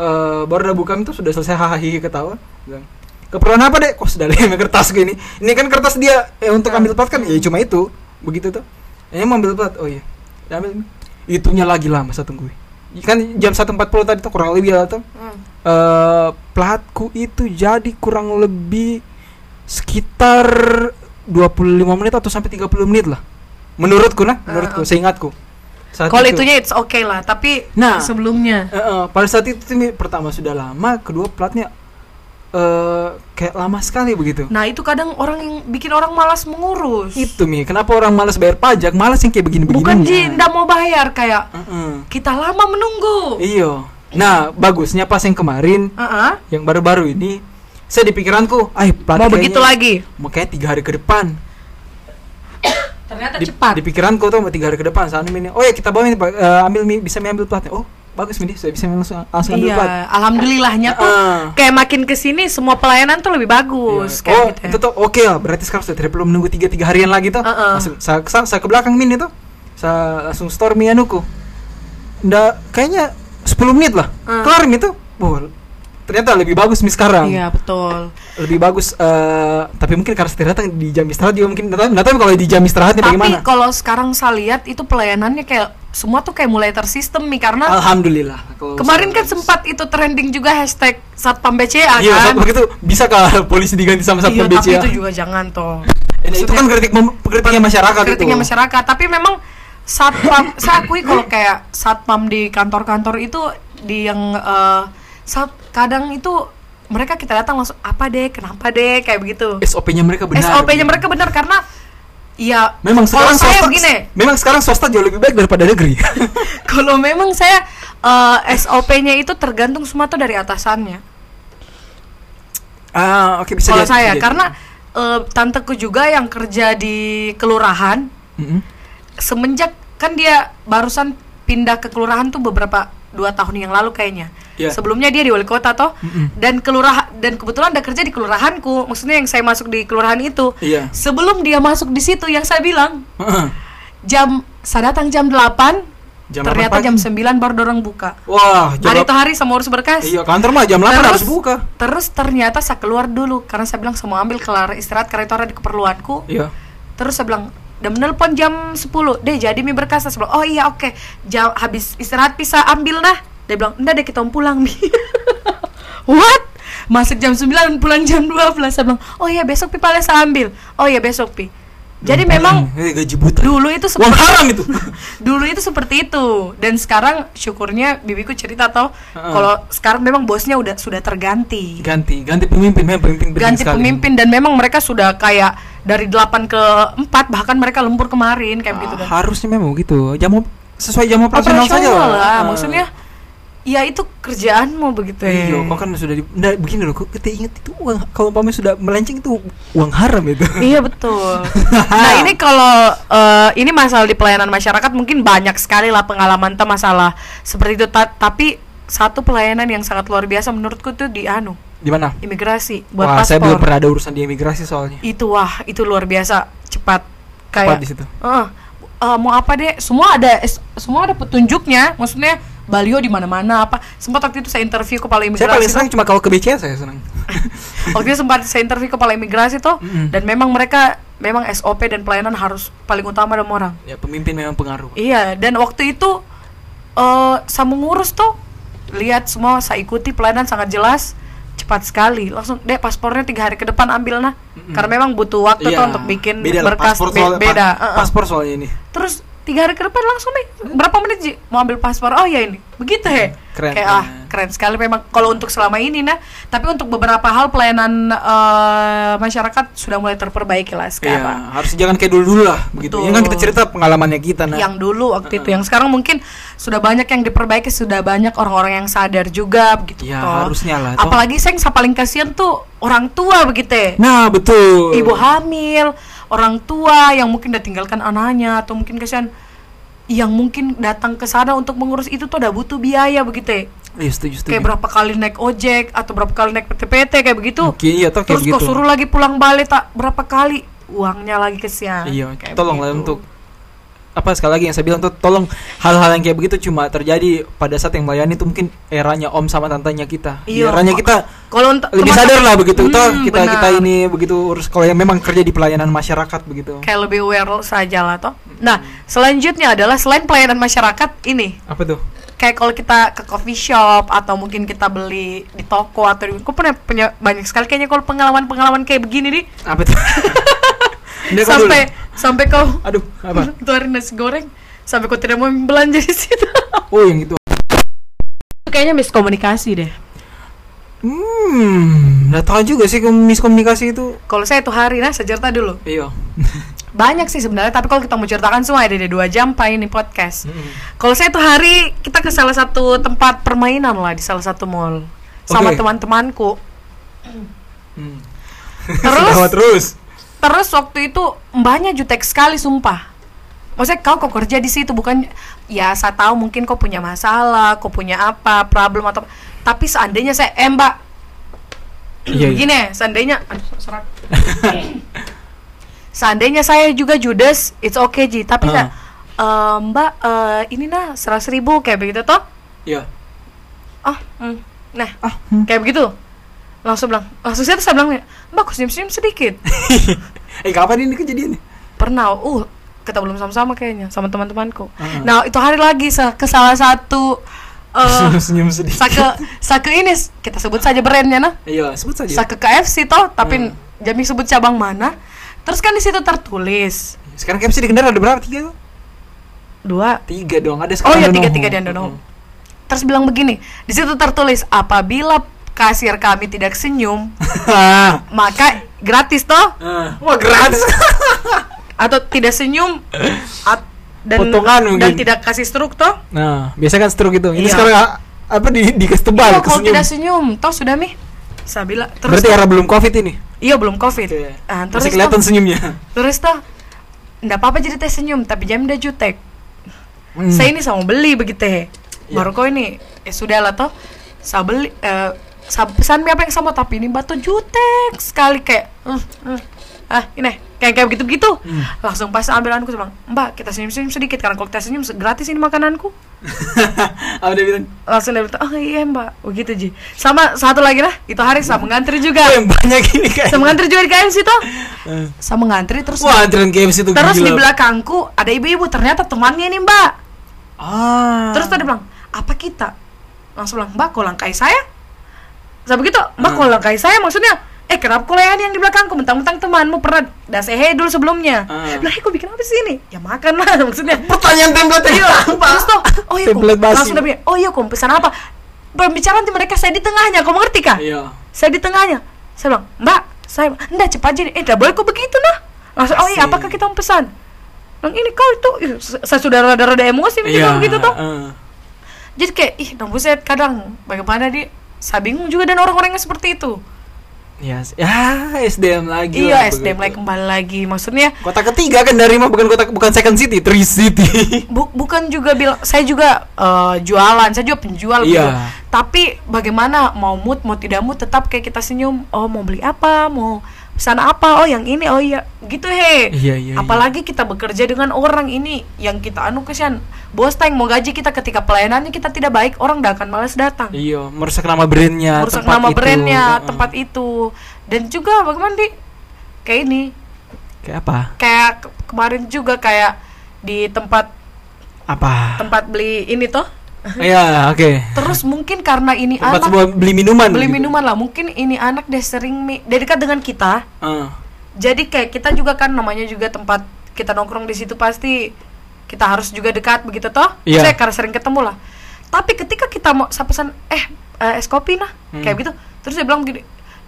Eh, baru udah buka itu sudah selesai hahaha ketawa. Bilang keperluan apa dek? Kok sudah lihat kertas gini? Ini kan kertas dia. Eh, untuk ambil plat kan? Ya cuma itu. Begitu tuh. Ini mau ambil plat? Oh iya. Ya, ambil. Itunya lagi lama saya tunggu kan jam satu empat puluh tadi tuh kurang lebih ya tuh. Hmm. eh platku itu jadi kurang lebih sekitar 25 menit atau sampai 30 menit lah. Menurutku nah menurutku Ah, ah. seingatku Saat Kalau itu. itunya it's okay lah, tapi Nah. sebelumnya Eh, eh, pada saat itu tuh, Mi, pertama sudah lama, kedua platnya eh kayak lama sekali begitu. Nah itu kadang orang yang bikin orang malas mengurus. Itu mi, kenapa orang malas bayar pajak, malas yang kayak begini-begini? Bukan Ji, ndak mau bayar kayak Heeh. kita lama menunggu. Iyo. Nah, bagusnya pas yang kemarin, Heeh. yang baru-baru ini, saya di pikiranku, ah plat Mau kayaknya- begitu lagi. Mau kayak tiga hari ke depan. Ternyata Di, cepat. di pikiranku tuh mau tiga hari ke depan. Saat ini, oh ya kita bawa ini, Pak. Eh, ambil bisa ambil platnya. Oh, bagus mi, saya bisa langsung, langsung ambil Iya, plat. alhamdulillahnya tuh Heeh. kayak makin ke sini semua pelayanan tuh lebih bagus Iya. kayak oh, gitu. ya. itu tuh oke lah. Berarti sekarang sudah tidak perlu menunggu tiga tiga harian lagi tuh. Uh-uh. Langsung saya, saya, saya ke belakang min itu. Saya langsung store mi anuku. Nggak, kayaknya 10 menit lah. Uh. Kelar mi itu. Ternyata lebih bagus mi sekarang. Iya, betul. Lebih bagus. eh tapi mungkin karena ternyata di jam istirahat juga mungkin. Nggak tahu, kalau di jam istirahatnya Tapi bagaimana. kalau sekarang saya lihat itu pelayanannya kayak semua tuh kayak mulai tersistem nih karena Alhamdulillah. kalau kemarin kan sempat itu trending juga hashtag satpam BCA Iya, kan. begitu bisa kah polisi diganti sama Iya, satpam tapi BCA? itu juga jangan toh. Eh, itu kan kritik kritiknya masyarakat kritiknya itu. masyarakat tapi memang satpam saya akui kalau kayak satpam di kantor-kantor itu di yang saat kadang itu mereka kita datang langsung apa deh kenapa deh kayak begitu SOP-nya mereka benar. SOP-nya mereka benar karena ya Memang kalau sekarang saya swasta, begini memang sekarang swasta jauh lebih baik daripada negeri. kalau memang saya eh, SOP-nya itu tergantung semua tuh dari atasannya ah, oke bisa kalau saya bisa jadi. karena eh, tanteku juga yang kerja di kelurahan Mm-mm. semenjak kan dia barusan pindah ke kelurahan tuh beberapa dua tahun yang lalu kayaknya. Iya. Sebelumnya dia di wali kota toh Mm-mm. dan kelurahan dan kebetulan ada kerja di kelurahanku. Maksudnya yang saya masuk di kelurahan itu. Iya. Sebelum dia masuk di situ yang saya bilang jam saya datang jam 8 Jam ternyata 8 jam pagi. 9 baru dorong buka. Wah, jam Hari itu hari sama urus berkas. Iya, kantor mah jam 8 harus buka. Terus ternyata saya keluar dulu karena saya bilang saya mau ambil kelar istirahat karena itu ada di keperluanku. Iya. Terus saya bilang, udah menelpon jam 10 Deh jadi mi berkas bilang, oh iya oke Jam Habis istirahat bisa ambil dah Dia bilang, enggak deh kita mau pulang mi What? Masuk jam 9 pulang jam 12 Saya bilang, oh iya besok pi paling saya ambil Oh iya besok pi Jadi memang eh, gaji buta. dulu itu Uang seperti haram itu. dulu itu seperti itu dan sekarang syukurnya bibiku cerita tau Heeh. kalau sekarang memang bosnya udah sudah terganti ganti, ganti pemimpin, memang pemimpin ganti sekali. pemimpin dan memang mereka sudah kayak dari 8 ke 4 bahkan mereka lembur kemarin kayak begitu Ah, dan harusnya memang begitu. Jam sesuai jam operasional, saja operasional lah Ah. maksudnya ya itu kerjaanmu begitu ya Iya, kok kan sudah di, nah, begini loh, kok kita ingat itu uang kalau umpamanya sudah melenceng itu uang haram itu. Iya betul. nah ini kalau eh, ini masalah di pelayanan masyarakat mungkin banyak sekali lah pengalaman tuh masalah seperti itu. Ta- tapi satu pelayanan yang sangat luar biasa menurutku tuh di anu Di mana? imigrasi buat Wah, saya belum paspor. pernah ada urusan di imigrasi soalnya. Itu wah itu luar biasa cepat Cepat kayak di situ. Eh, eh, mau apa deh? Semua ada semua ada petunjuknya. Maksudnya balio di mana-mana apa. Sempat waktu itu saya interview kepala imigrasi. Saya paling senang cuma kalau ke BCA saya senang. Waktu itu sempat saya interview kepala imigrasi tuh Mm-mm. dan memang mereka memang SOP dan pelayanan harus paling utama dalam orang. ya pemimpin memang pengaruh. Iya, dan waktu itu eh saya mengurus tuh lihat semua saya ikuti pelayanan sangat jelas cepat sekali. Langsung deh paspornya tiga hari ke depan ambil nah. Mm-mm. karena memang butuh waktu tuh Iya, untuk bikin beda berkas paspor be- beda. pa- Uh-uh. paspor soalnya ini. Terus tiga hari ke depan langsung nih berapa menit Ji mau ambil paspor oh ya ini begitu he Keren, kayak ah keren. sekali memang kalau untuk selama ini nah tapi untuk beberapa hal pelayanan eh, masyarakat sudah mulai terperbaiki lah Iya, sekarang harus jangan kayak dulu-dulu lah begitu. Betul. Ini kan kita cerita pengalamannya kita nah. yang dulu waktu itu yang sekarang mungkin sudah banyak yang diperbaiki sudah banyak orang-orang yang sadar juga begitu Ya, toh. harusnya lah, toh. apalagi saya yang paling kasihan tuh orang tua begitu ya. Nah, betul. ibu hamil orang tua yang mungkin udah tinggalkan anaknya atau mungkin kasihan yang mungkin datang ke sana untuk mengurus itu tuh udah butuh biaya begitu ya. Iya, setuju, setuju. kayak berapa kali naik ojek atau berapa kali naik PT-PT kayak begitu iya toh kayak terus begitu. kok suruh lagi pulang balik tak berapa kali uangnya lagi kesian Iya, Kayak tolong lah begitu. untuk apa sekali lagi yang saya bilang tuh tolong hal-hal yang kayak begitu cuma terjadi pada saat yang melayani itu mungkin eranya om sama tantenya kita. Iya, eranya kita kalau lebih sadar lah begitu. Hmm, toh kita benar. kita ini begitu urus kalau yang memang kerja di pelayanan masyarakat begitu. kayak lebih aware saja lah toh. Nah, selanjutnya adalah selain pelayanan masyarakat ini Apa tuh? kayak kalau kita ke coffee shop atau mungkin kita beli di toko atau di aku pernah punya banyak sekali kayaknya kalau pengalaman-pengalaman kayak begini nih Apa tuh? Sampai dulu. sampai kau Aduh, apa? keluarin nasi goreng sampai kau tidak mau belanja di situ. Oh, yang itu. kayaknya miskomunikasi deh. Hmm, nggak tahu juga sih miskomunikasi itu. Kalau saya tuh hari nah saya cerita dulu. Iya. Banyak sih sebenarnya tapi kalau kita mau ceritakan semua ada dua jam pak ini podcast. Hmm. Kalau saya tuh hari kita ke salah satu tempat permainan lah di salah satu mall sama Oke. teman-temanku. Hmm. Terus? Terus. Terus waktu itu mbaknya jutek sekali sumpah. Maksudnya kau kok kerja di situ bukan ya saya tahu mungkin kau punya masalah, kau punya apa, problem atau tapi seandainya saya eh mbak Iya, iya. gini ya, seandainya aduh serak. seandainya saya juga judes, it's okay Ji, tapi Ah. saya "Eh, mbak eh, ini nah seratus ribu kayak begitu toh Iya. ah hmm. nah Ah, hmm. kayak begitu langsung bilang langsung saya saya bilang mbak aku senyum senyum sedikit eh kapan ini kejadian? pernah uh kita belum sama-sama kayaknya sama teman-temanku Ah. nah itu hari lagi sa- ke salah satu eh Senyum sedikit. sake sake ini kita sebut saja brandnya nah Iya, sebut saja. sake KFC toh tapi Hmm. Jami sebut cabang mana terus kan di situ tertulis Sekarang KFC di Kendal ada berapa? Tiga tuh? dua Tiga dong, ada oh sekarang ya Donoho. tiga tiga di Andonoho terus bilang begini di situ tertulis apabila kasir kami tidak senyum maka gratis toh Ah. Wah gratis. atau tidak senyum at- dan Potongan dan mungkin. tidak kasih struk toh Nah, biasa kan stroke itu. Ini Iya. sekarang ah, apa di dikasih tebal Iya, kalau tidak senyum, toh sudah mi. Sabila terus Berarti era belum covid ini. iya belum covid. Oke. Ah, terus Masih kelihatan toh, senyumnya. terus toh, ndak apa-apa jadi teh senyum, tapi jam udah jutek. Hmm. Saya ini sama beli begitu. Iya. Baru kau ini, eh sudah lah toh, saya beli, eh, mie apa yang sama tapi ini batu jutek sekali kayak, "Hmm, hmm, ah ini kayak kayak begitu begitu. Hmm. Langsung pas ambilanku saya bilang, Mbak kita senyum senyum sedikit karena kalau kita senyum gratis ini makananku. Apa dia bilang? langsung dia bilang oh iya mbak begitu ji sama satu lagi lah itu hari saya mengantri juga Oh, yang banyak ini kan. saya mengantri juga di KFC toh Eh. saya mengantri terus Wah, antrian KFC itu terus gila. di belakangku ada ibu-ibu ternyata temannya nih mbak Ah. terus tadi bilang apa kita langsung bilang mbak kau langkai saya saya begitu mbak Hmm. kau langkai saya maksudnya eh kenapa kau layani yang di belakangku mentang-mentang temanmu pernah dah saya dulu sebelumnya Ah. lah eh kau bikin apa sih ini ya makan lah maksudnya pertanyaan template Iya, terus tuh, oh iya, kok, Template basi. langsung dia oh iya, kok pesan apa? Pembicaraan di mereka saya di tengahnya, kau mengerti kah? Iya. Saya di tengahnya. Saya bilang, Mbak, saya, enggak cepat aja, eh, enggak boleh kok begitu nah. Langsung, oh iya, apakah kita mau pesan? Bilang, ini kau itu, saya sudah rada-rada emosi begitu, Iya. begitu tuh. eh. Jadi kayak, ih, nah buset, kadang bagaimana di, saya bingung juga dan orang-orang yang seperti itu. Ya, ya SDM lagi. iya, lah, SDM lagi kembali lagi, maksudnya Kota ketiga kan dari mah bukan kota bukan second city, three city. Bu- bukan juga bilang saya juga eh, jualan saya juga penjual gitu Iya. tapi bagaimana mau mood mau tidak mood tetap kayak kita senyum oh mau beli apa mau sana apa? Oh yang ini. Oh iya. Gitu he. Iya, iya, apalagi kita bekerja dengan orang ini yang kita anu kesian. Bos tang mau gaji kita ketika pelayanannya kita tidak baik orang dah akan malas datang. Iya, merusak nama brandnya. merusak tempat nama itu. brandnya tempat itu. Dan juga bagaimana di kayak ini. Kayak apa? kayak ke- kemarin juga kayak di tempat Apa? tempat beli ini toh Iya, oke. Terus mungkin karena ini Tempat anak beli minuman. beli gitu. minuman lah, mungkin ini anak dia sering mi, dia dekat dengan kita. Ah. Jadi kayak kita juga kan namanya juga tempat kita nongkrong di situ pasti kita harus juga dekat begitu toh. Iya. Saya karena sering ketemu lah. Tapi ketika kita mau saya pesan eh eh, es kopi nah Hmm. kayak gitu, terus dia bilang begini,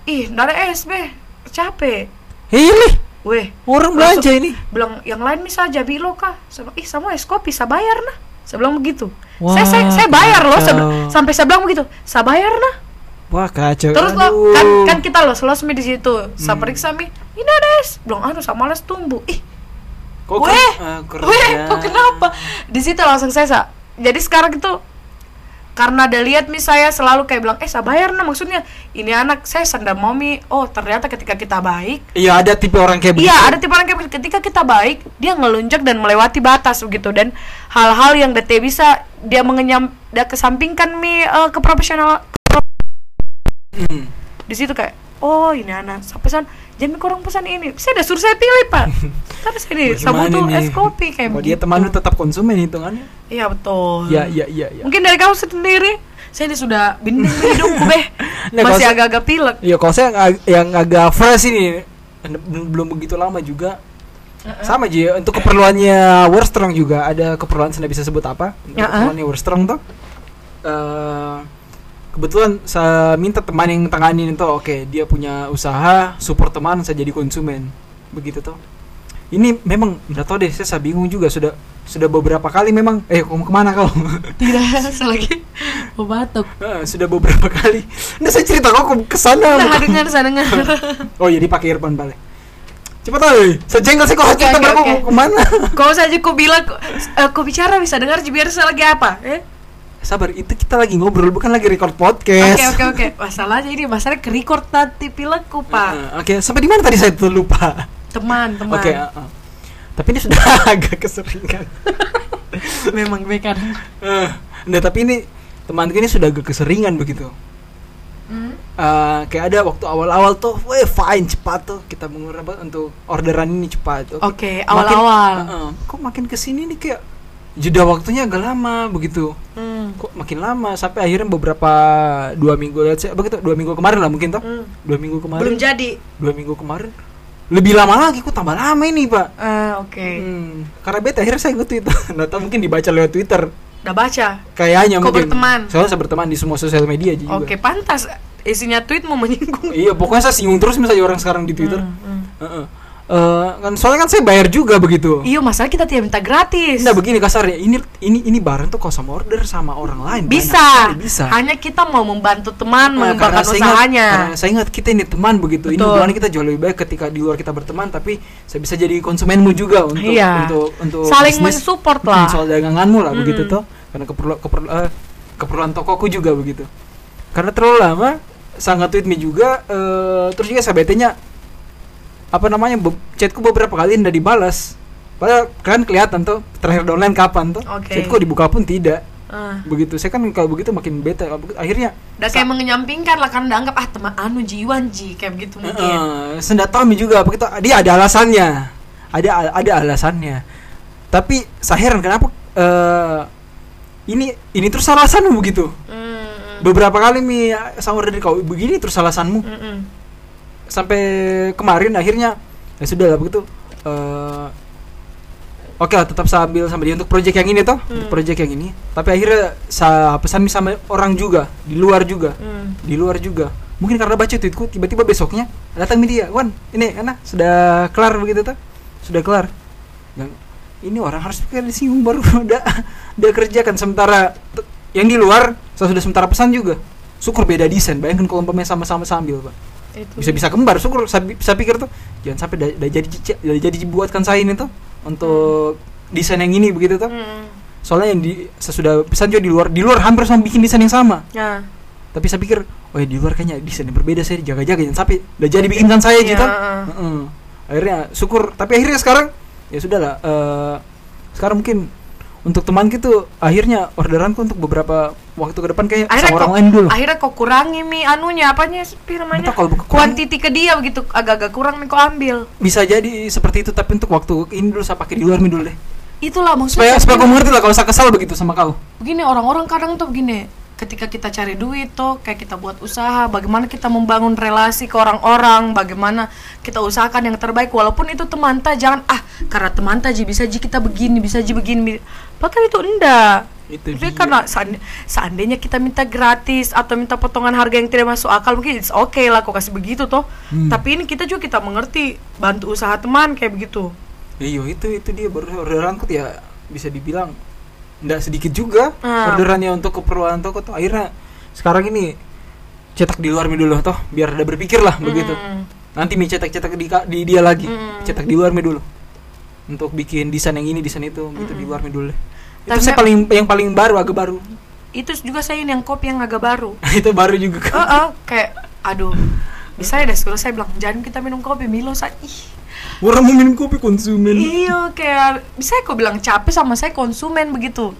ih ada es be, capek. Nih, Weh, orang belanja ini. bilang yang lain bisa aja bilo kah? Bilang, ih sama es kopi saya bayar nah. Saya bilang begitu. Wah, saya, saya saya bayar loh saya sampai saya bilang begitu. Saya bayar nah. Wah, kacau. Terus lo kan kan kita los los mi di situ. Saya Hmm. periksa mi, ini ada es. Bilang aduh saya malas tumbuh. Ih, Kok ah, kerja. weh, kok kenapa? Di situ langsung saya sa. Jadi sekarang itu karena ada lihat mi saya selalu kayak bilang eh saya bayar nah maksudnya ini anak saya senda mau mi oh ternyata ketika kita baik Iya, ada tipe orang kayak begitu. Iya, ada tipe orang kayak begitu. ketika kita baik, dia ngelunjak dan melewati batas begitu dan hal-hal yang DT bisa dia mengenyam dia kesampingkan mi eh, ke profesional Hmm. di situ kayak oh ini anak saya pesan jangan kurang pesan ini saya udah suruh saya pilih pak tapi saya ini butuh nih? es kopi kayak Oh, dia teman tetap konsumen hitungannya. iya betul Iya, iya, iya, iya. mungkin dari kamu sendiri saya ini sudah binding hidupku beh Nah, masih agak-agak pilek Iya, kalau saya yang, yang agak fresh ini belum begitu lama juga. Sama Ji, untuk keperluannya Wordstrong juga ada keperluan saya bisa sebut apa. Untuk Ya, ah. keperluannya tuh. eh kebetulan saya minta teman yang tanganin itu oke dia punya usaha support teman saya jadi konsumen. Begitu tuh ini memang nggak tahu deh saya, saya bingung juga sudah sudah beberapa kali memang eh kamu ke mana kau tidak selagi mau batuk. Eh, sudah beberapa kali. Nah saya cerita kok ke sana. Nah dengar saya dengar. Oh iya dipakai earphone balik. Cepat aja saya jengkel sih kok cerita oke, baru oke. kok ke mana? Kalau saja kau bilang, eh, kau bicara bisa dengar biar saya lagi apa? Eh? Sabar itu kita lagi ngobrol bukan lagi record podcast Oke oke oke. Masalahnya ini masalahnya ke record nanti pilekku pak. Eh, oke sampai di mana tadi saya tuh lupa Teman teman. Oke, uh, uh. tapi ini sudah agak keseringan. Memang gue kan. Eh, nah, tapi ini teman ini sudah agak keseringan begitu. Hmm. Eh, kayak ada waktu awal-awal tuh, weh fine cepat tuh kita mengurangi apa, untuk orderan ini cepat. Oke, Makin- awal-awal. uh, uh, kok makin ke sini nih kayak jeda waktunya agak lama begitu. Hmm. Kok makin lama sampai akhirnya beberapa dua minggu say, begitu dua minggu kemarin lah mungkin tuh. Hmm. Dua minggu kemarin. Belum jadi. Dua minggu kemarin. Lebih lama lagi, kok tambah lama ini pak. Eh, oke. Hmm, karena beta akhirnya saya nge-tweet Nggak tahu mungkin dibaca lewat Twitter Udah baca. Kayaknya Kok mungkin berteman? Soalnya saya berteman di semua sosial media juga Oke, pantas isinya tweet mau menyinggung. Iya pokoknya saya singgung terus misalnya orang sekarang di Twitter Hmm, hmm. Heeh. Eh, kan soalnya kan saya bayar juga begitu Iya, masalah kita tidak minta gratis. Nah begini kasarnya ini ini ini barang tuh sama order sama orang lain bisa. bisa Hanya kita mau membantu teman Nah, mengembangkan saya ingat, usahanya. karena saya ingat kita ini teman begitu. Ini Betul. hubungan kita jauh lebih baik ketika di luar kita berteman, tapi saya bisa jadi konsumenmu juga untuk Iya. untuk untuk Saling bisnis. mensupport lah. soal daganganmu lah Hmm. begitu tuh. Karena keperlu, keperlu, eh, keperluan tokoku juga begitu. Karena terlalu lama sangat tweet me juga eh, terus juga saya betenya apa namanya be- chatku beberapa kali tidak dibalas. Padahal kan kelihatan tuh terakhir downline kapan tuh. Oke. Chatku dibuka pun tidak. Ah. Begitu. Saya kan kalau begitu makin begitu- Akhirnya Udah kayak mengenyampingkan lah udah anggap ah teman anu jiwan ji kayak begitu mungkin. Heeh, Senda Tommy juga begitu dia ada alasannya. Ada ada alasannya. Tapi saya heran kenapa eh ini ini terus alasanmu begitu. Hmm. Beberapa kali mi sama dari kau begini terus alasanmu Mm-mm. Sampai kemarin akhirnya ya sudah lah begitu. eh Oke lah tetap saya ambil sama dia untuk project yang ini toh, Hmm. project yang ini. Tapi akhirnya saya pesan sama orang juga di luar juga Hmm. di luar juga mungkin karena baca tweetku tiba-tiba besoknya datang media Wan ini enak sudah kelar begitu tuh sudah kelar yang ini orang harus pikir disinggung baru udah udah kerjakan sementara yang di luar saya sudah sementara pesan juga syukur beda desain bayangkan kalau umpamanya sama-sama sambil pak. Bisa-bisa kembar syukur saya, saya pikir tuh jangan sampai dah, dah jadi cici- dah jadi dibuatkan saya ini tuh untuk desain yang ini begitu tuh Hmm. soalnya yang di saya sudah pesan juga di luar di luar hampir sama bikin desain yang sama Ya. tapi saya pikir oh ya di luar kayaknya desain yang berbeda saya jaga-jaga jangan sampai udah jadi bikinkan saya gitu heeh. Heeh. akhirnya syukur tapi akhirnya sekarang ya sudah lah eh, sekarang mungkin untuk teman gitu akhirnya orderanku untuk beberapa waktu ke depan kayak Akhirnya sama orang lain dulu akhirnya kok kurangi mi? Anunya apanya sih namanya? Kalau Kuantiti ke dia begitu agak-agak kurang mi kok ambil. bisa jadi seperti itu tapi untuk waktu ini dulu saya pakai di luar nih dulu deh. Itulah supaya maksudnya. Supaya kau mengerti lah kalau saya kesal begitu sama kau. Begini orang-orang kadang tuh begini ketika kita cari duit tuh kayak kita buat usaha bagaimana kita membangun relasi ke orang-orang bagaimana kita usahakan yang terbaik. Walaupun itu teman ta jangan ah karena teman ta bisa ji kita begini bisa ji begini. Padahal itu enggak. Itu Jadi dia. karena seand- seandainya kita minta gratis atau minta potongan harga yang tidak masuk akal mungkin it's okay lah kok kasih begitu toh. Hmm. tapi ini kita juga kita mengerti bantu usaha teman kayak begitu. Iya itu itu dia baru orderanku ya bisa dibilang nggak sedikit juga Ah. orderannya untuk keperluan toko tuh. Akhirnya sekarang ini cetak di luar mi dulu toh biar ada berpikir lah begitu. Mm. nanti mi cetak cetak di, di dia lagi. Mm. cetak di luar mi dulu. Untuk bikin desain yang ini desain itu gitu di luar mi dulu. Itu Tapi saya paling yang paling baru agak baru. Itu juga saya ini yang kopi yang agak baru. Itu baru juga. Kan Heeh, kayak aduh bisa ya deh saya bilang jangan kita minum kopi Milo saat ih orang mau minum kopi konsumen. Iya kayak bisa ya kok bilang capek sama saya konsumen begitu.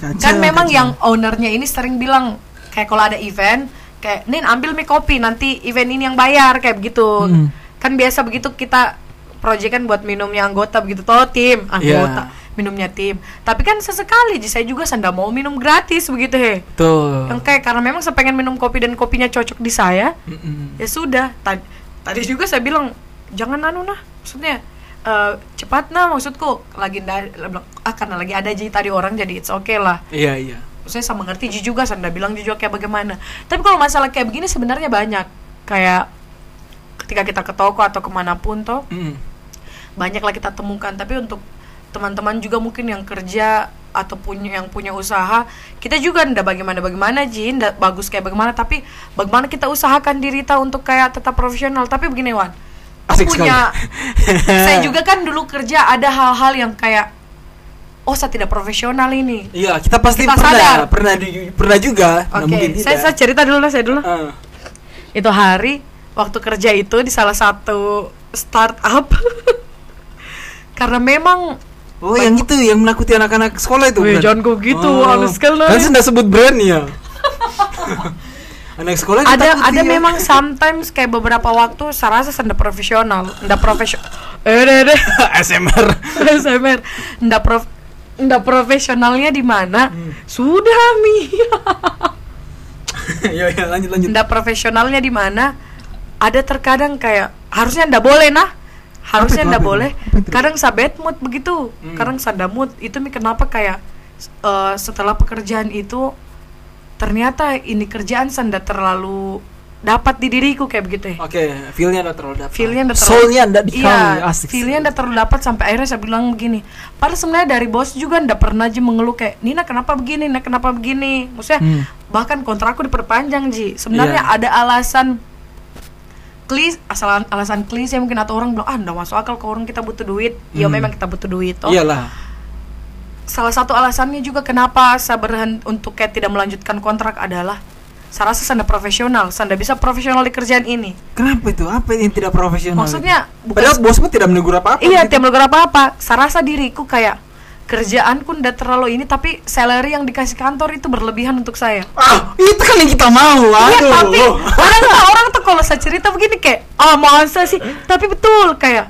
Kacau, kan memang kacau. yang ownernya ini sering bilang kayak kalau ada event kayak Nin ambil mie kopi nanti event ini yang bayar kayak begitu. Hmm. kan biasa begitu kita project kan buat minumnya anggota begitu toh tim anggota minumnya tim. Tapi kan sesekali ji saya juga senda mau minum gratis begitu he. Tuh yang kayak karena memang saya pengen minum kopi dan kopinya cocok di saya Mm-mm. ya sudah. Tadi tadi juga saya bilang jangan anu nah maksudnya eh, cepat nah maksudku. Lagi ah karena lagi ada ji tadi orang jadi it's okay lah. Iya iya. Saya sama ngerti Ji juga Sanda bilang Ji juga kayak bagaimana. Tapi kalau masalah kayak begini sebenarnya banyak. Kayak ketika kita ke toko atau ke mana pun toh Mm. banyaklah kita temukan. Tapi untuk teman-teman juga mungkin yang kerja atau punya yang punya usaha kita juga ndak bagaimana bagaimana Ji? Ndak bagus kayak bagaimana? Tapi bagaimana kita usahakan diri kita untuk kayak tetap profesional? Tapi begini Wan Asik punya saya juga kan dulu kerja ada hal-hal yang kayak oh saya tidak profesional ini Iya, kita pasti Kita pernah, sadar. pernah pernah juga. Oke, mungkin saya, tidak. saya cerita dulu lah, saya dulu. Ah. Itu hari waktu kerja itu di salah satu startup. Karena memang Oh, yang itu yang menakuti anak-anak sekolah itu. Wih, jangan kau gitu, Oh. halus sekali. Kan saya nggak sebut brand ya. anak sekolah ada ada ya. memang sometimes kayak beberapa waktu saya rasa senda profesional, ndak profesional. Eh, deh, deh. ASMR. SMR. Ndak prof ndak profesionalnya di mana? Hmm. Sudah, Mi. ya ya lanjut lanjut. ndak profesionalnya di mana ada terkadang kayak harusnya ndak boleh nah harusnya ndak boleh Apa kadang sabet mood begitu Hmm. kadang mood itu mi kenapa kayak eh, setelah pekerjaan itu ternyata ini kerjaan sanda terlalu dapat di diriku kayak begitu ya Oke, feelnya udah terlalu dapat. feelnya udah terlalu Soulnya udah dikali. iya Asik. feelnya udah terlalu dapat sampai akhirnya saya bilang begini padahal sebenarnya dari bos juga ndak pernah aja mengeluh kayak Nina kenapa begini Nina kenapa begini maksudnya Hmm. bahkan kontrakku diperpanjang ji sebenarnya Iya. ada alasan klis asal alasan klise mungkin atau orang bilang ah ndak masuk akal kalau orang kita butuh duit ya Hmm. memang kita butuh duit toh Iyalah. Salah satu alasannya juga kenapa saya berhenti untuk kayak tidak melanjutkan kontrak adalah saya rasa sanda profesional sanda bisa profesional di kerjaan ini Kenapa itu? Apa yang tidak profesional? maksudnya itu? padahal bukan bosmu tidak menegur apa-apa. iya gitu. tiap apa apa saya rasa diriku kayak kerjaanku ndak terlalu ini tapi salary yang dikasih kantor itu berlebihan untuk saya Ah, itu kan yang kita mau. Iya Aduh. tapi orang tuh orang tuh kalau saya cerita begini kayak ah masa sih tapi betul kayak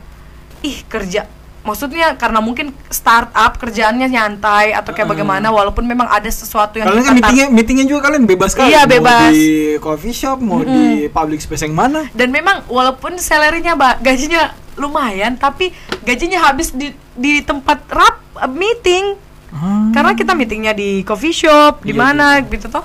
ih kerja maksudnya karena mungkin startup kerjaannya nyantai atau kayak Heeh. bagaimana walaupun memang ada sesuatu yang Kalian kan meetingnya, meetingnya juga kalian bebas kan? Iya, bebas. Mau di coffee shop, mau di public space yang mana? dan memang walaupun salarynya gajinya lumayan tapi gajinya habis di di tempat rap meeting Ah. karena kita meetingnya di coffee shop di Iya, mana gitu toh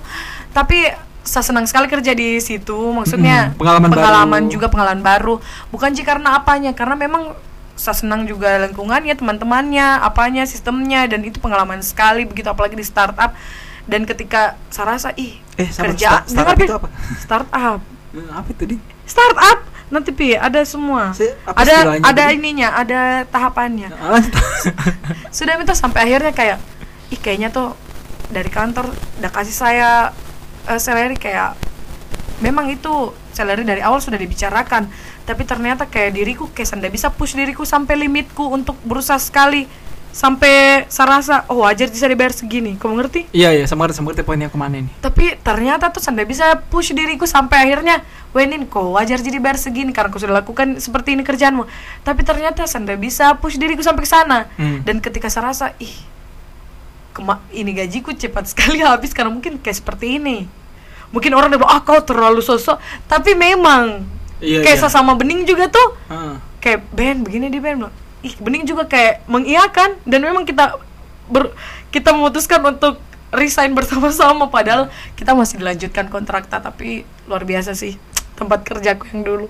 tapi saya senang sekali kerja di situ maksudnya Mm-mm, pengalaman baru. juga pengalaman baru bukan sih karena apanya karena memang saya senang juga lingkungannya teman-temannya apanya sistemnya dan itu pengalaman sekali begitu apalagi di startup. Dan ketika saya rasa ih Eh, sama kerja start- startup dengar, itu apa? startup. Eh, Apa itu di? startup. Nanti pi ada semua. Se- ada ada tadi? ininya ada tahapannya. Ah, sudah minta sampai akhirnya kayak ih kayaknya tuh dari kantor udah kasih saya eh, salary kayak memang itu salary dari awal sudah dibicarakan tapi ternyata kayak diriku kayak nggak bisa push diriku sampai limitku untuk berusaha sekali. Sampai saya rasa oh wajar bisa dibayar segini. Kamu ngerti? Iya iya sama sama ngerti poinnya ke mana ini. tapi ternyata tuh nggak bisa push diriku sampai akhirnya Wenin kok wajar jadi bayar segini? Karena aku sudah lakukan seperti ini kerjaanmu. Tapi ternyata nggak bisa push diriku sampai ke sana. Hmm. dan ketika saya rasa ih kema ini gajiku cepat sekali habis karena mungkin kayak seperti ini. Mungkin orang udah bilang ah kau terlalu sosok. Tapi memang Iya, kayak iya. saya sama bening juga tuh Heeh. kayak Ben begini di Ben ih bening juga kayak mengiyakan dan memang kita ber, kita memutuskan untuk resign bersama-sama padahal kita masih dilanjutkan kontrakta tapi luar biasa sih tempat kerjaku yang dulu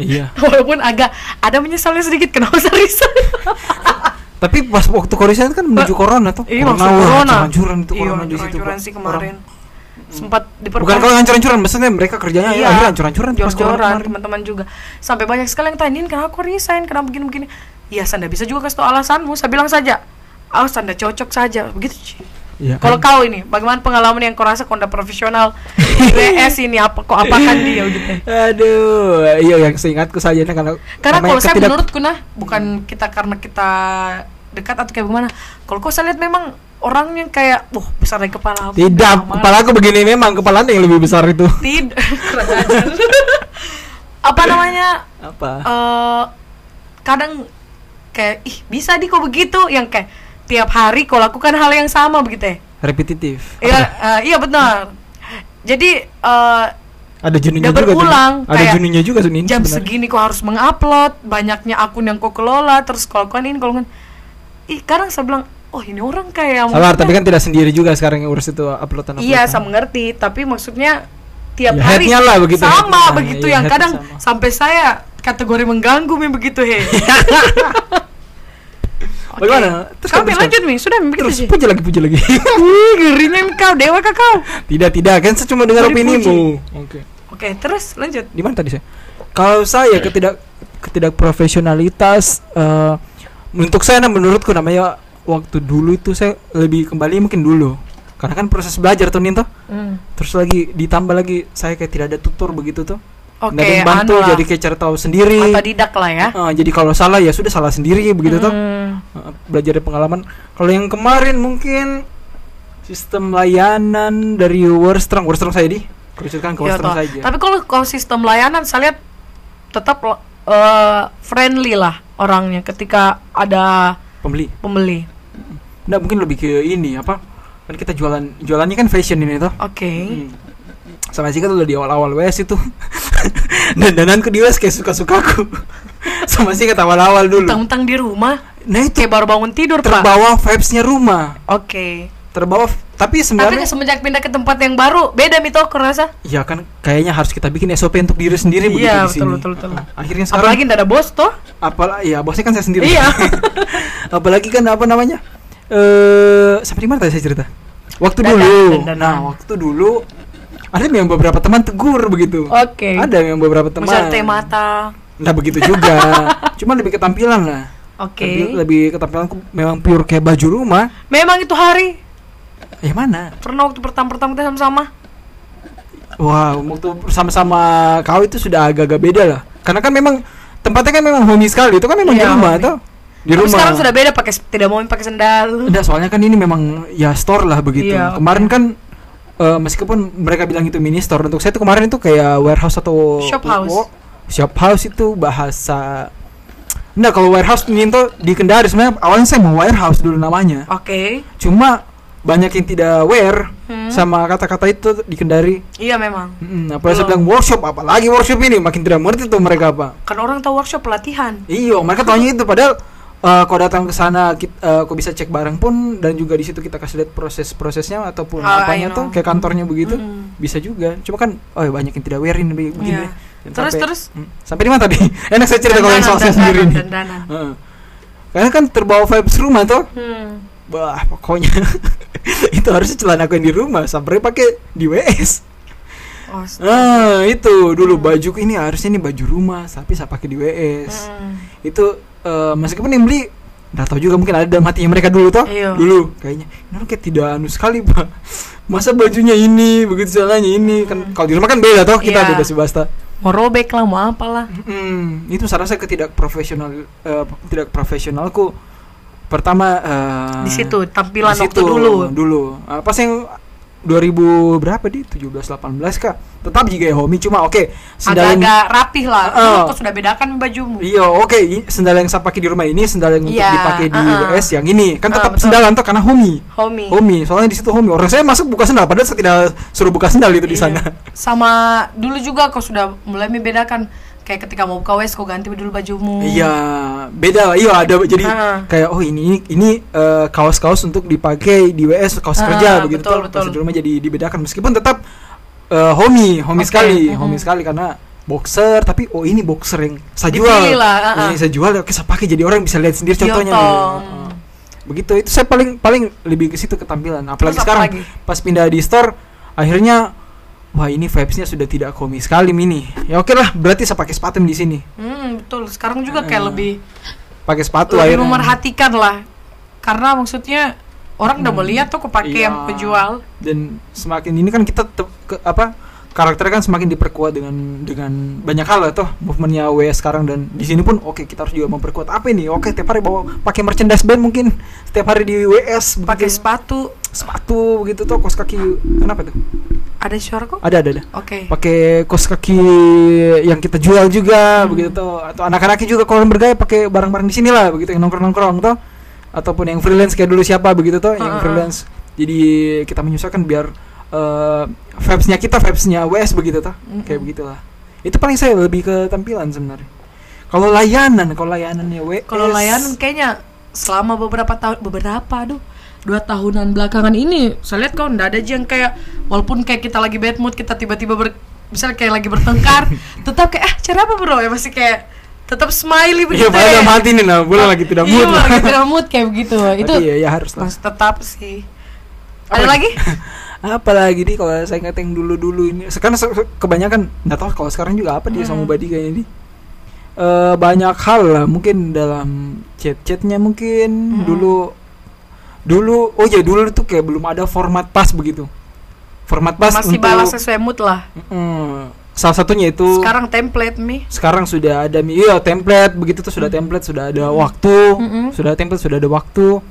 Iya. walaupun agak ada menyesalnya sedikit kenapa saya resign Tapi pas waktu Korea kan menuju corona tuh. iya wah, corona hancur-hancuran itu iya corona di situ. sih Orang- sempat Bukan diperpanjang kalau hancur-hancuran, maksudnya mereka kerjanya Iya, ya, akhirnya hancur-hancuran jor-joran teman-teman juga. Sampai banyak sekali yang tanyain kenapa aku resign? Kenapa begini-begini? Ya Sanda bisa juga kasih tau alasanmu saya bilang saja. Oh Sanda cocok saja. Begitu. Iya, kalau kan? kau ini bagaimana pengalaman yang kau rasa kau udah profesional? WS ini apa kok apakan dia ujungnya Aduh, iya yang seingatku saja nah, karena karena kalau saya ketidak- menurutku nah bukan kita karena kita dekat atau kayak gimana. Kalau kau saya lihat memang orangnya kayak wah besar dari kepala tidak, Amal. kepala aku begini memang kepala yang lebih besar itu. tidak apa namanya Apa? eh kadang kayak ih bisa di kok begitu yang kayak tiap hari kau lakukan hal yang sama begitu ya Repetitif. iya eh, iya benar jadi eh, Ada jenuhnya juga. berulang, Ada jenuhnya juga Sunin. jam sebenarnya. segini kau harus mengupload banyaknya akun yang kau kelola terus kalau kau ini kalau kan ih kadang saya bilang oh ini orang kayak Sabar, maksudnya- tapi kan tidak sendiri juga sekarang yang urus itu uploadan. Iya, saya mengerti, tapi maksudnya tiap Ya, hari lah begitu, sama begitu Iya, yang kadang sama. sampai saya kategori mengganggu mi begitu he. Oke. Bagaimana? Terus Kami lanjut mi, sudah mi begitu Terus sih. puji lagi, puji lagi. Wih, ngerinya mi kau dewa kah kau. tidak, tidak, kan saya cuma dengar dipuji. opinimu. Oke. Oke, terus lanjut. Di mana tadi saya? Kalau saya ketidak ketidakprofesionalitas eh untuk saya nah, menurutku namanya waktu dulu itu saya lebih kembali mungkin dulu. Karena kan proses belajar tuh Ninto. Hmm. Terus lagi ditambah lagi saya kayak tidak ada tutor begitu tuh. Oke, yang bantu anu jadi kayak cari tahu sendiri. Otodidak lah ya. Eh, jadi kalau salah ya sudah salah sendiri begitu tuh. Hmm. Eh, belajar dari pengalaman. Kalau yang kemarin mungkin sistem layanan dari Wordstrong, Wordstrong saya di kerucutkan ke Iya, Wordstrong toh. saja. Tapi kalau kalau sistem layanan saya lihat tetap eh, friendly lah orangnya ketika ada Pembeli. pembeli. Nggak mungkin lebih ke ini apa? Kan kita jualan jualannya kan fashion ini tuh. Oke. Hmm. Sama sih kan udah di awal-awal WS itu. Dan dananku di WS kayak suka-sukaku. Sama sih kata awal-awal dulu. Mentang-mentang di rumah Nah itu kayak baru bangun tidur, Pak. terbawa vibes-nya rumah. Oke. Terbawa tapi Tapi sebenarnya semenjak pindah ke tempat yang baru, beda nih aku rasa. ya kan kayaknya harus kita bikin SOP untuk diri sendiri begitu Iya, di sini. betul, betul, betul. Nah, akhirnya sekarang Apalagi ndak ada bos toh. apalah ya bosnya kan saya sendiri. Iya. Apalagi kan apa namanya? Eh sampai di mana tadi saya cerita? Waktu dulu. Nah, waktu dulu ada yang beberapa teman tegur begitu. Oke. Ada yang beberapa teman. Teh mata. Nah begitu juga. Cuma lebih ketampilan lah. Oke. Lebih, lebih ketampilanku memang pure kayak baju rumah. Memang itu hari Eh mana? pernah waktu pertama-pertama kita sama-sama. Wah, waktu sama-sama kau itu sudah agak-agak beda lah. Karena kan memang tempatnya kan memang homey sekali. Itu kan memang di Iya, rumah homey. Di Tapi rumah. sekarang sudah beda pakai tidak mau pakai sendal. Enggak, soalnya kan ini memang ya store lah begitu. Iya, kemarin kan eh, meskipun mereka bilang itu mini store untuk saya itu kemarin itu kayak warehouse atau Shop house. shop house itu bahasa Enggak, kalau warehouse ini tuh di Kendari sebenarnya awalnya saya mau warehouse dulu namanya. Oke. Cuma banyak yang tidak aware Hmm. sama kata-kata itu di Kendari. Iya memang. Hmm, apalagi saya bilang workshop, apalagi workshop ini makin tidak mengerti tuh mereka apa. Kan orang tahu workshop pelatihan. Iya, mereka taunya itu padahal eh kau datang ke sana eh, kau bisa cek barang pun dan juga di situ kita kasih lihat proses-prosesnya ataupun Ah, apanya tuh kayak kantornya begitu. Mm. Bisa juga. Cuma kan oh ya banyak yang tidak aware ini begini. Iya. Dan Terus sampai- terus. Hmm, sampai di mana tadi? Enak saya cerita kalau yang soal saya sendiri nih. Heeh. Karena kan terbawa vibes rumah tuh. Hmm. Wah, pokoknya itu harusnya celana aku yang di rumah sampai pakai di WS. Oh, Ah, itu dulu baju ini harusnya ini baju rumah, tapi saya pakai di WS. Hmm. Itu eh, meskipun yang beli nggak tahu juga mungkin ada dalam hatinya mereka dulu toh. Iya. Dulu kayaknya ini kayak tidak anu sekali, Pak. Masa bajunya ini, begitu celananya ini kan kalau di rumah kan beda toh, kita beda si Basta. Mau robek lah, mau apalah. Hmm, itu saya rasa ketidak profesional eh, tidak profesionalku pertama eh, Di situ, tampilan di waktu situ, dulu. dulu Eh, pas yang 2000 berapa di 17 18 kah tetap juga ya homie cuma oke sendal yang Agak-agak rapih lah. Heeh. Kau sudah bedakan bajumu. Iya oke i- sendal yang saya pakai di rumah ini sendal yang untuk Iya, dipakai di uh-uh. WS yang ini kan Uh, tetap betul. sendalan tuh karena homie Homie. homie soalnya di situ homie orang saya masuk buka sendal padahal saya tidak suruh buka sendal itu di Iya. sana Sama dulu juga kau sudah mulai membedakan kayak ketika mau buka WS kau ganti dulu bajumu. Iya, beda lah. Iya, ada jadi Ah. kayak oh ini ini eh, kaos-kaos untuk dipakai di WS kaos Ah, kerja begitu betul, tuh. betul. Di rumah jadi dibedakan meskipun tetap eh, homie, homie Oke, sekali, mhm. homie sekali karena boxer tapi oh ini boxer yang saya jual. Lah, ah, ah. Ini saya jual oke saya pakai jadi orang bisa lihat sendiri contohnya. Yotong. Ah. Begitu itu saya paling paling lebih ke situ ketampilan. Apalagi Terus sekarang lagi? pas pindah di store akhirnya Wah ini vibesnya sudah tidak homie sekali mini. Ya oke lah, berarti saya pakai sepatu di sini. Hmm, betul. Sekarang juga kayak Ah. lebih Pakai sepatu lebih akhirnya. memerhatikan lah. Karena maksudnya orang udah Hmm. melihat tuh kau pakai Iya. yang penjual. dan semakin ini kan kita te- ke, apa karakternya kan semakin diperkuat dengan dengan banyak hal lah toh movementnya WS sekarang dan di sini pun oke kita harus juga memperkuat apa ini oke tiap hari bawa pakai merchandise band mungkin setiap hari di WS Pakai sepatu. Sepatu begitu tuh kos kaki kenapa tuh Ada suara kok? ada ada ada Oke. pakai kos kaki yang kita jual juga Hmm. begitu tuh atau anak-anaknya juga kalau bergaya pakai barang-barang di sini lah begitu yang nongkrong-nongkrong tuh ataupun yang freelance kayak dulu siapa begitu tuh yang Heeh. freelance jadi kita menyesuaikan biar eh, vibes-nya kita vibes-nya WS begitu tuh Mm-mm. kayak begitulah itu paling saya lebih ke tampilan sebenarnya kalau layanan kalau layanannya WS Kalau layanan kayaknya selama beberapa tahun beberapa aduh dua tahunan belakangan ini saya lihat kau ndak ada aja yang kayak walaupun kayak kita lagi bad mood kita tiba-tiba ber, misalnya kayak lagi bertengkar tetap kayak ah cara apa bro? Ya masih kayak tetap smiley begitu iya padahal ya. hati nih nah boleh lagi tidak mood. iya, lagi tidak mood kayak begitu. Itu iya ya harus lah. tetap sih. Apa ada lagi? apalagi nih kalau saya ingat yang dulu-dulu ini? Sekarang se- se- kebanyakan nggak tahu kalau sekarang juga apa dia sama Hmm. Badi kayaknya ini. Eh, banyak hal lah mungkin dalam chat-chatnya mungkin. Hmm. dulu dulu oh ya dulu tuh kayak belum ada format pas begitu. Format pas masih untuk balas sesuai mood lah. Mm, salah satunya itu sekarang template mi. Sekarang sudah ada mi- iya template. Begitu tuh sudah template sudah ada waktu. Mm-mm. sudah template sudah ada waktu.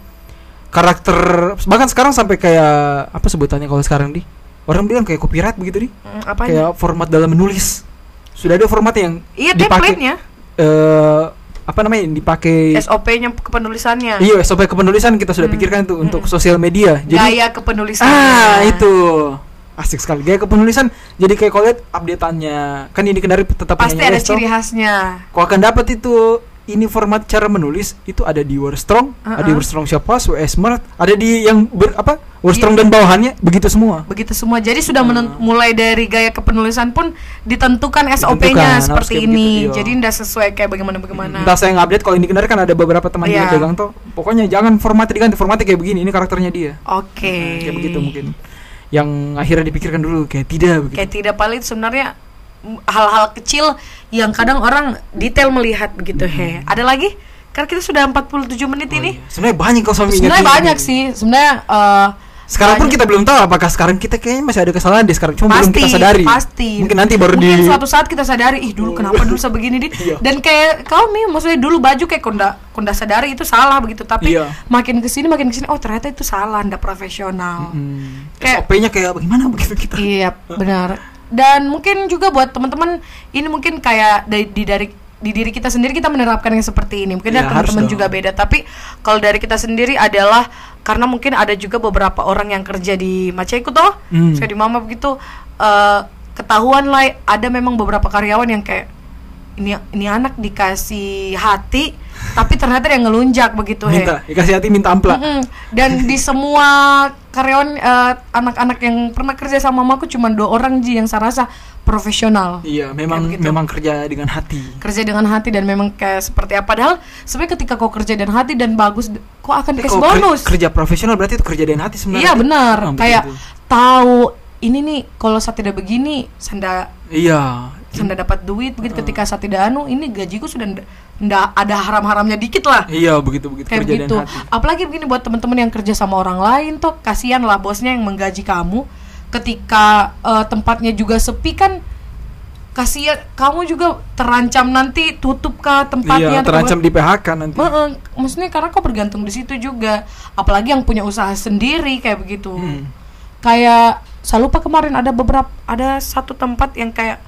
Karakter bahkan sekarang sampai kayak apa sebutannya kalau sekarang di? Orang bilang kayak copyright begitu di. Apa kayak format dalam menulis. Sudah ada format yang iya dipakai. template-nya. Eh apa namanya yang dipakai SOP-nya kepenulisannya iya SOP kepenulisan kita sudah Hmm. pikirkan itu untuk Hmm. sosial media. Jadi gaya kepenulisannya ah itu. Asik sekali. Gaya kepenulisan jadi kayak kalau lihat updateannya. Kan ini kendari tetap pasti ada Wes, toh. ciri khasnya. Kau akan dapat itu ini format cara menulis itu ada di Wordstrong, ada di Uh-uh. Wordstrong siapa, WS Smart, ada di yang ber, apa Wordstrong Iya. dan bawahannya begitu semua. begitu semua jadi sudah Hmm. menen- mulai dari gaya kepenulisan pun ditentukan SOP-nya seperti ini begitu, iya. jadi tidak sesuai kayak bagaimana bagaimana Entah saya update kalau ini kendari kan ada beberapa teman Iya. juga dagang tuh. Pokoknya jangan formatnya diganti, formatnya kayak begini, ini karakternya dia. oke Nah, kayak begitu mungkin. Yang akhirnya dipikirkan dulu kayak tidak begitu. kayak tidak paling sebenarnya hal-hal kecil yang kadang orang detail melihat begitu he ada lagi karena kita sudah 47 menit Hmm. Oh ini iya. Sebenarnya banyak kalau sama sebenarnya banyak ini. sih sebenarnya eh, Sekarang pun kita belum tahu apakah sekarang kita kayaknya masih ada kesalahan deh sekarang cuma belum pasti kita sadari. pasti Mungkin nanti baru Mungkin di suatu saat kita sadari ih dulu kenapa dulu saya begini Iya. dan kayak kau mi maksudnya dulu baju kayak konda konda sadari itu salah begitu tapi Iya. makin ke sini makin ke sini oh ternyata itu salah ndak profesional Hmm. Kayak- SOP-nya kayak bagaimana begitu kita. iya benar dan mungkin juga buat teman-teman ini mungkin kayak dari di dari di diri kita sendiri kita menerapkan yang seperti ini. Mungkin Iya, ya, teman-teman juga beda. Tapi kalau dari kita sendiri adalah karena mungkin ada juga beberapa orang yang kerja di Maceku toh Hmm. di Mama begitu eh, ketahuan lah ada memang beberapa karyawan yang kayak ini ini anak dikasih hati tapi ternyata dia ngelunjak begitu he minta dikasih hati minta ampla Mm-mm. Dan di semua karyawan eh, anak-anak yang pernah kerja sama mamaku cuma dua orang ji yang saya rasa profesional. iya memang begitu. memang kerja dengan hati Kerja dengan hati dan memang kayak seperti apa. Padahal sebenarnya ketika kau kerja dengan hati dan bagus, kau akan dikasih bonus. kerja profesional berarti itu kerja dengan hati sebenarnya Iya benar. Ah, kayak begitu. tahu ini nih kalau saya tidak begini, sanda iya sanda dapat duit begitu Ah. ketika saya tidak anu, ini gajiku sudah nda- ndak ada haram-haramnya dikit lah. iya begitu begitu kayak begitu. hati Apalagi begini buat teman-teman yang kerja sama orang lain tuh kasihan lah bosnya yang menggaji kamu ketika eh, tempatnya juga sepi kan kasihan kamu juga terancam nanti tutup kah tempatnya Iya, terancam di PHK nanti. Heeh, maksudnya karena kau bergantung di situ juga apalagi yang punya usaha sendiri kayak begitu Hmm. kayak saya lupa kemarin ada beberapa ada satu tempat yang kayak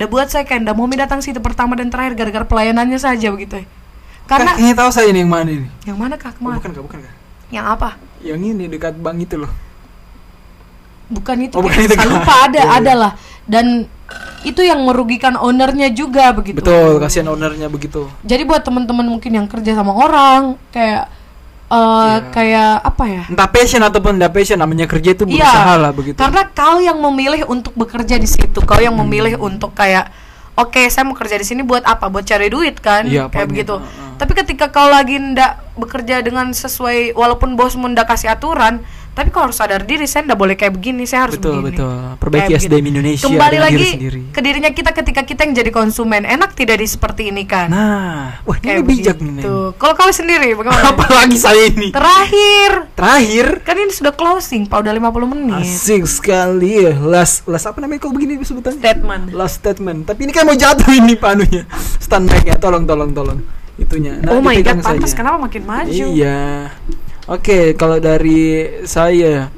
udah buat saya kayak ndak mau mi datang situ pertama dan terakhir gara-gara pelayanannya saja begitu ya karena Kan, kayaknya tahu saya ini yang mana ini. yang mana kak Oh, kemarin bukan kak, bukan kak. yang apa Yang ini dekat bank itu loh. bukan itu Oh, Kak. bukan itu, Kak. lupa ada iya. ada lah dan itu yang merugikan ownernya juga begitu Betul, kasihan ownernya begitu. jadi buat teman-teman mungkin yang kerja sama orang kayak eh Iya. kayak apa ya Entah passion ataupun tidak passion, namanya kerja itu Iya, berusaha lah begitu. Karena kau yang memilih untuk bekerja di situ, kau yang memilih Hmm. untuk kayak, oke saya mau kerja di sini buat apa? Buat cari duit kan? Iya, kayak begitu. itu, heeh. Tapi ketika kau lagi ndak bekerja dengan sesuai, walaupun bosmu ndak kasih aturan, tapi kau harus sadar diri, saya ndak boleh kayak begini, saya harus betul, begini. betul. Perbaiki Kayak SDM. Indonesia Kembali lagi diri sendiri. ke dirinya kita ketika kita yang jadi konsumen, enak tidak di seperti ini kan? Nah, wah ini kayak bijak begitu. nih. Kalau kau sendiri bagaimana? Apalagi saya ini. Terakhir, Terakhir, kan ini sudah closing, Pak udah 50 menit. asik sekali ya. Last, last apa namanya kok begini sebutannya? Statement. Last statement. Tapi ini kan mau jatuh ini panunya. Stand mic-nya, tolong, tolong, tolong. Itunya. Nah, oh my god, pantas kenapa makin maju? Iya. Oke, kalau dari saya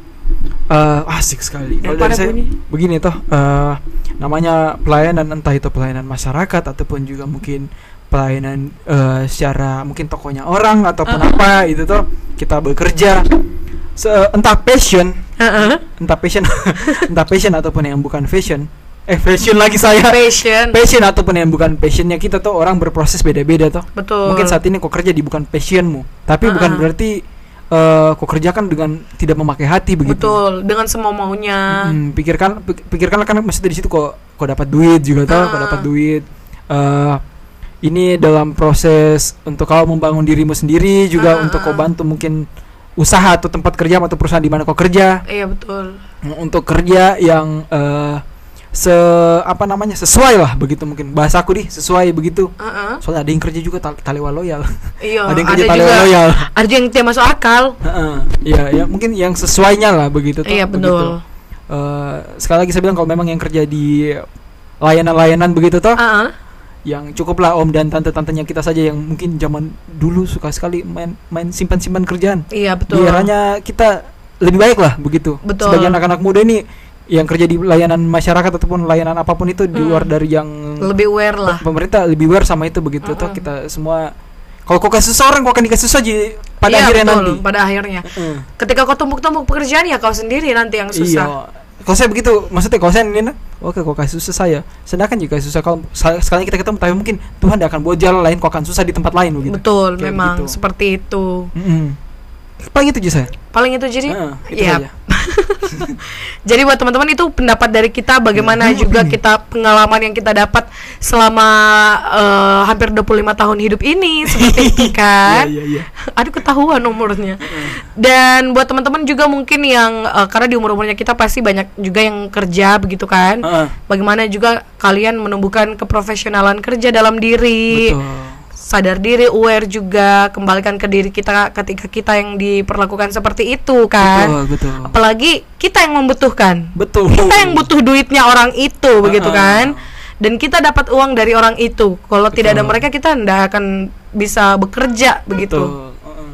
eh asik sekali. Kalau dari saya bunyi. begini toh, eh, namanya pelayanan entah itu pelayanan masyarakat ataupun juga mungkin pelayanan eh, secara mungkin tokonya orang ataupun Uh-uh. apa itu toh kita bekerja Se- entah passion, Heeh. entah passion, entah passion ataupun yang bukan fashion. Eh fashion lagi saya. Passion. Passion ataupun yang bukan passionnya kita tuh orang berproses beda-beda toh Betul. mungkin saat ini kok kerja di bukan passionmu tapi Ah, bukan ah. berarti eh kok kerja kan dengan tidak memakai hati begitu Betul, dengan semua maunya. Hmm, pikirkan pik- pikirkanlah kan maksudnya di situ kok kok dapat duit juga kok Ah. dapat duit eh ini dalam proses untuk kau membangun dirimu sendiri juga Ah, untuk kau ah. bantu mungkin usaha atau tempat kerja atau perusahaan di mana kau kerja Iya betul. untuk kerja yang eh se apa namanya sesuai lah begitu mungkin bahasaku nih sesuai begitu Heeh. soalnya ada yang kerja juga tal- talewa loyal Iya. ada yang ada kerja juga. talewa loyal Ada yang tidak masuk akal. Heeh. Iya, ya mungkin yang sesuainya lah begitu toh, Iya begitu. betul. Eh, sekali lagi saya bilang kalau memang yang kerja di layanan-layanan begitu toh, Heeh. yang cukuplah om dan tante-tantenya kita saja yang mungkin zaman dulu suka sekali main main simpan-simpan kerjaan. Iya Di betul. eranya kita lebih baik lah begitu. Betul. Sebagian anak-anak muda ini yang kerja di layanan masyarakat ataupun layanan apa pun itu di Hmm. luar dari yang lebih aware lah. pemerintah lebih aware sama itu begitu toh Mm-mm. kita semua kalau kau kasih susah orang kau akan dikasih susah aja pada Iya, akhirnya betul, nanti. Pada akhirnya. Heeh. Ketika kau tumpuk-tumpuk pekerjaan ya kau sendiri nanti yang susah. Iya. Kalau saya begitu, maksudnya kalau saya ini, oke kau kasih susah saya. Sedangkan jika susah kalau sekali kita ketemu, tapi mungkin Tuhan tidak akan buat jalan lain, kau akan susah di tempat lain begitu. Betul, Kayak memang begitu. seperti itu. Mm-mm. Paling itu aja saya. Paling itu jadi. Heeh, itu Iya. saja. Jadi buat teman-teman itu pendapat dari kita bagaimana Hmm. juga kita pengalaman yang kita dapat selama eh, hampir 25 tahun hidup ini seperti itu kan. Iya, iya, iya. Aduh ketahuan umurnya. Dan buat teman-teman juga mungkin yang eh, karena di umur-umurnya kita pasti banyak juga yang kerja begitu kan. Heeh. Bagaimana juga kalian menumbuhkan keprofesionalan kerja dalam diri. Betul. Sadar diri, aware juga, kembalikan ke diri kita ketika kita yang diperlakukan seperti itu kan. Betul, betul. Apalagi kita yang membutuhkan. Betul. Kita yang butuh duitnya orang itu begitu Uh-uh. kan. Dan kita dapat uang dari orang itu. Kalau tidak ada mereka kita tidak akan bisa bekerja begitu. Betul. Heeh.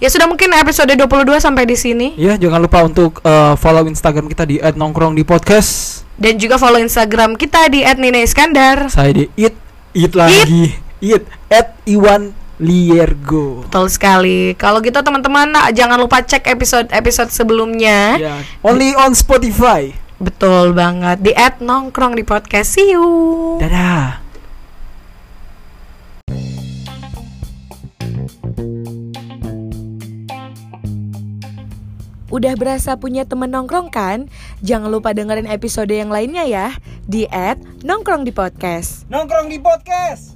Ya sudah mungkin episode 22 sampai di sini Ya, jangan lupa untuk eh, follow Instagram kita di @nongkrong di podcast. dan juga follow Instagram kita di @nina_iskandar. Saya di it it lagi. It at Iwan Liergo. Betul sekali. Kalau gitu teman-teman nah, jangan lupa cek episode-episode sebelumnya. Ya, only on Spotify. Betul banget di @nongkrong di podcast. See you. Dadah. Udah berasa punya temen nongkrong kan? Jangan lupa dengerin episode yang lainnya ya di @nongkrong di podcast. Nongkrong di podcast.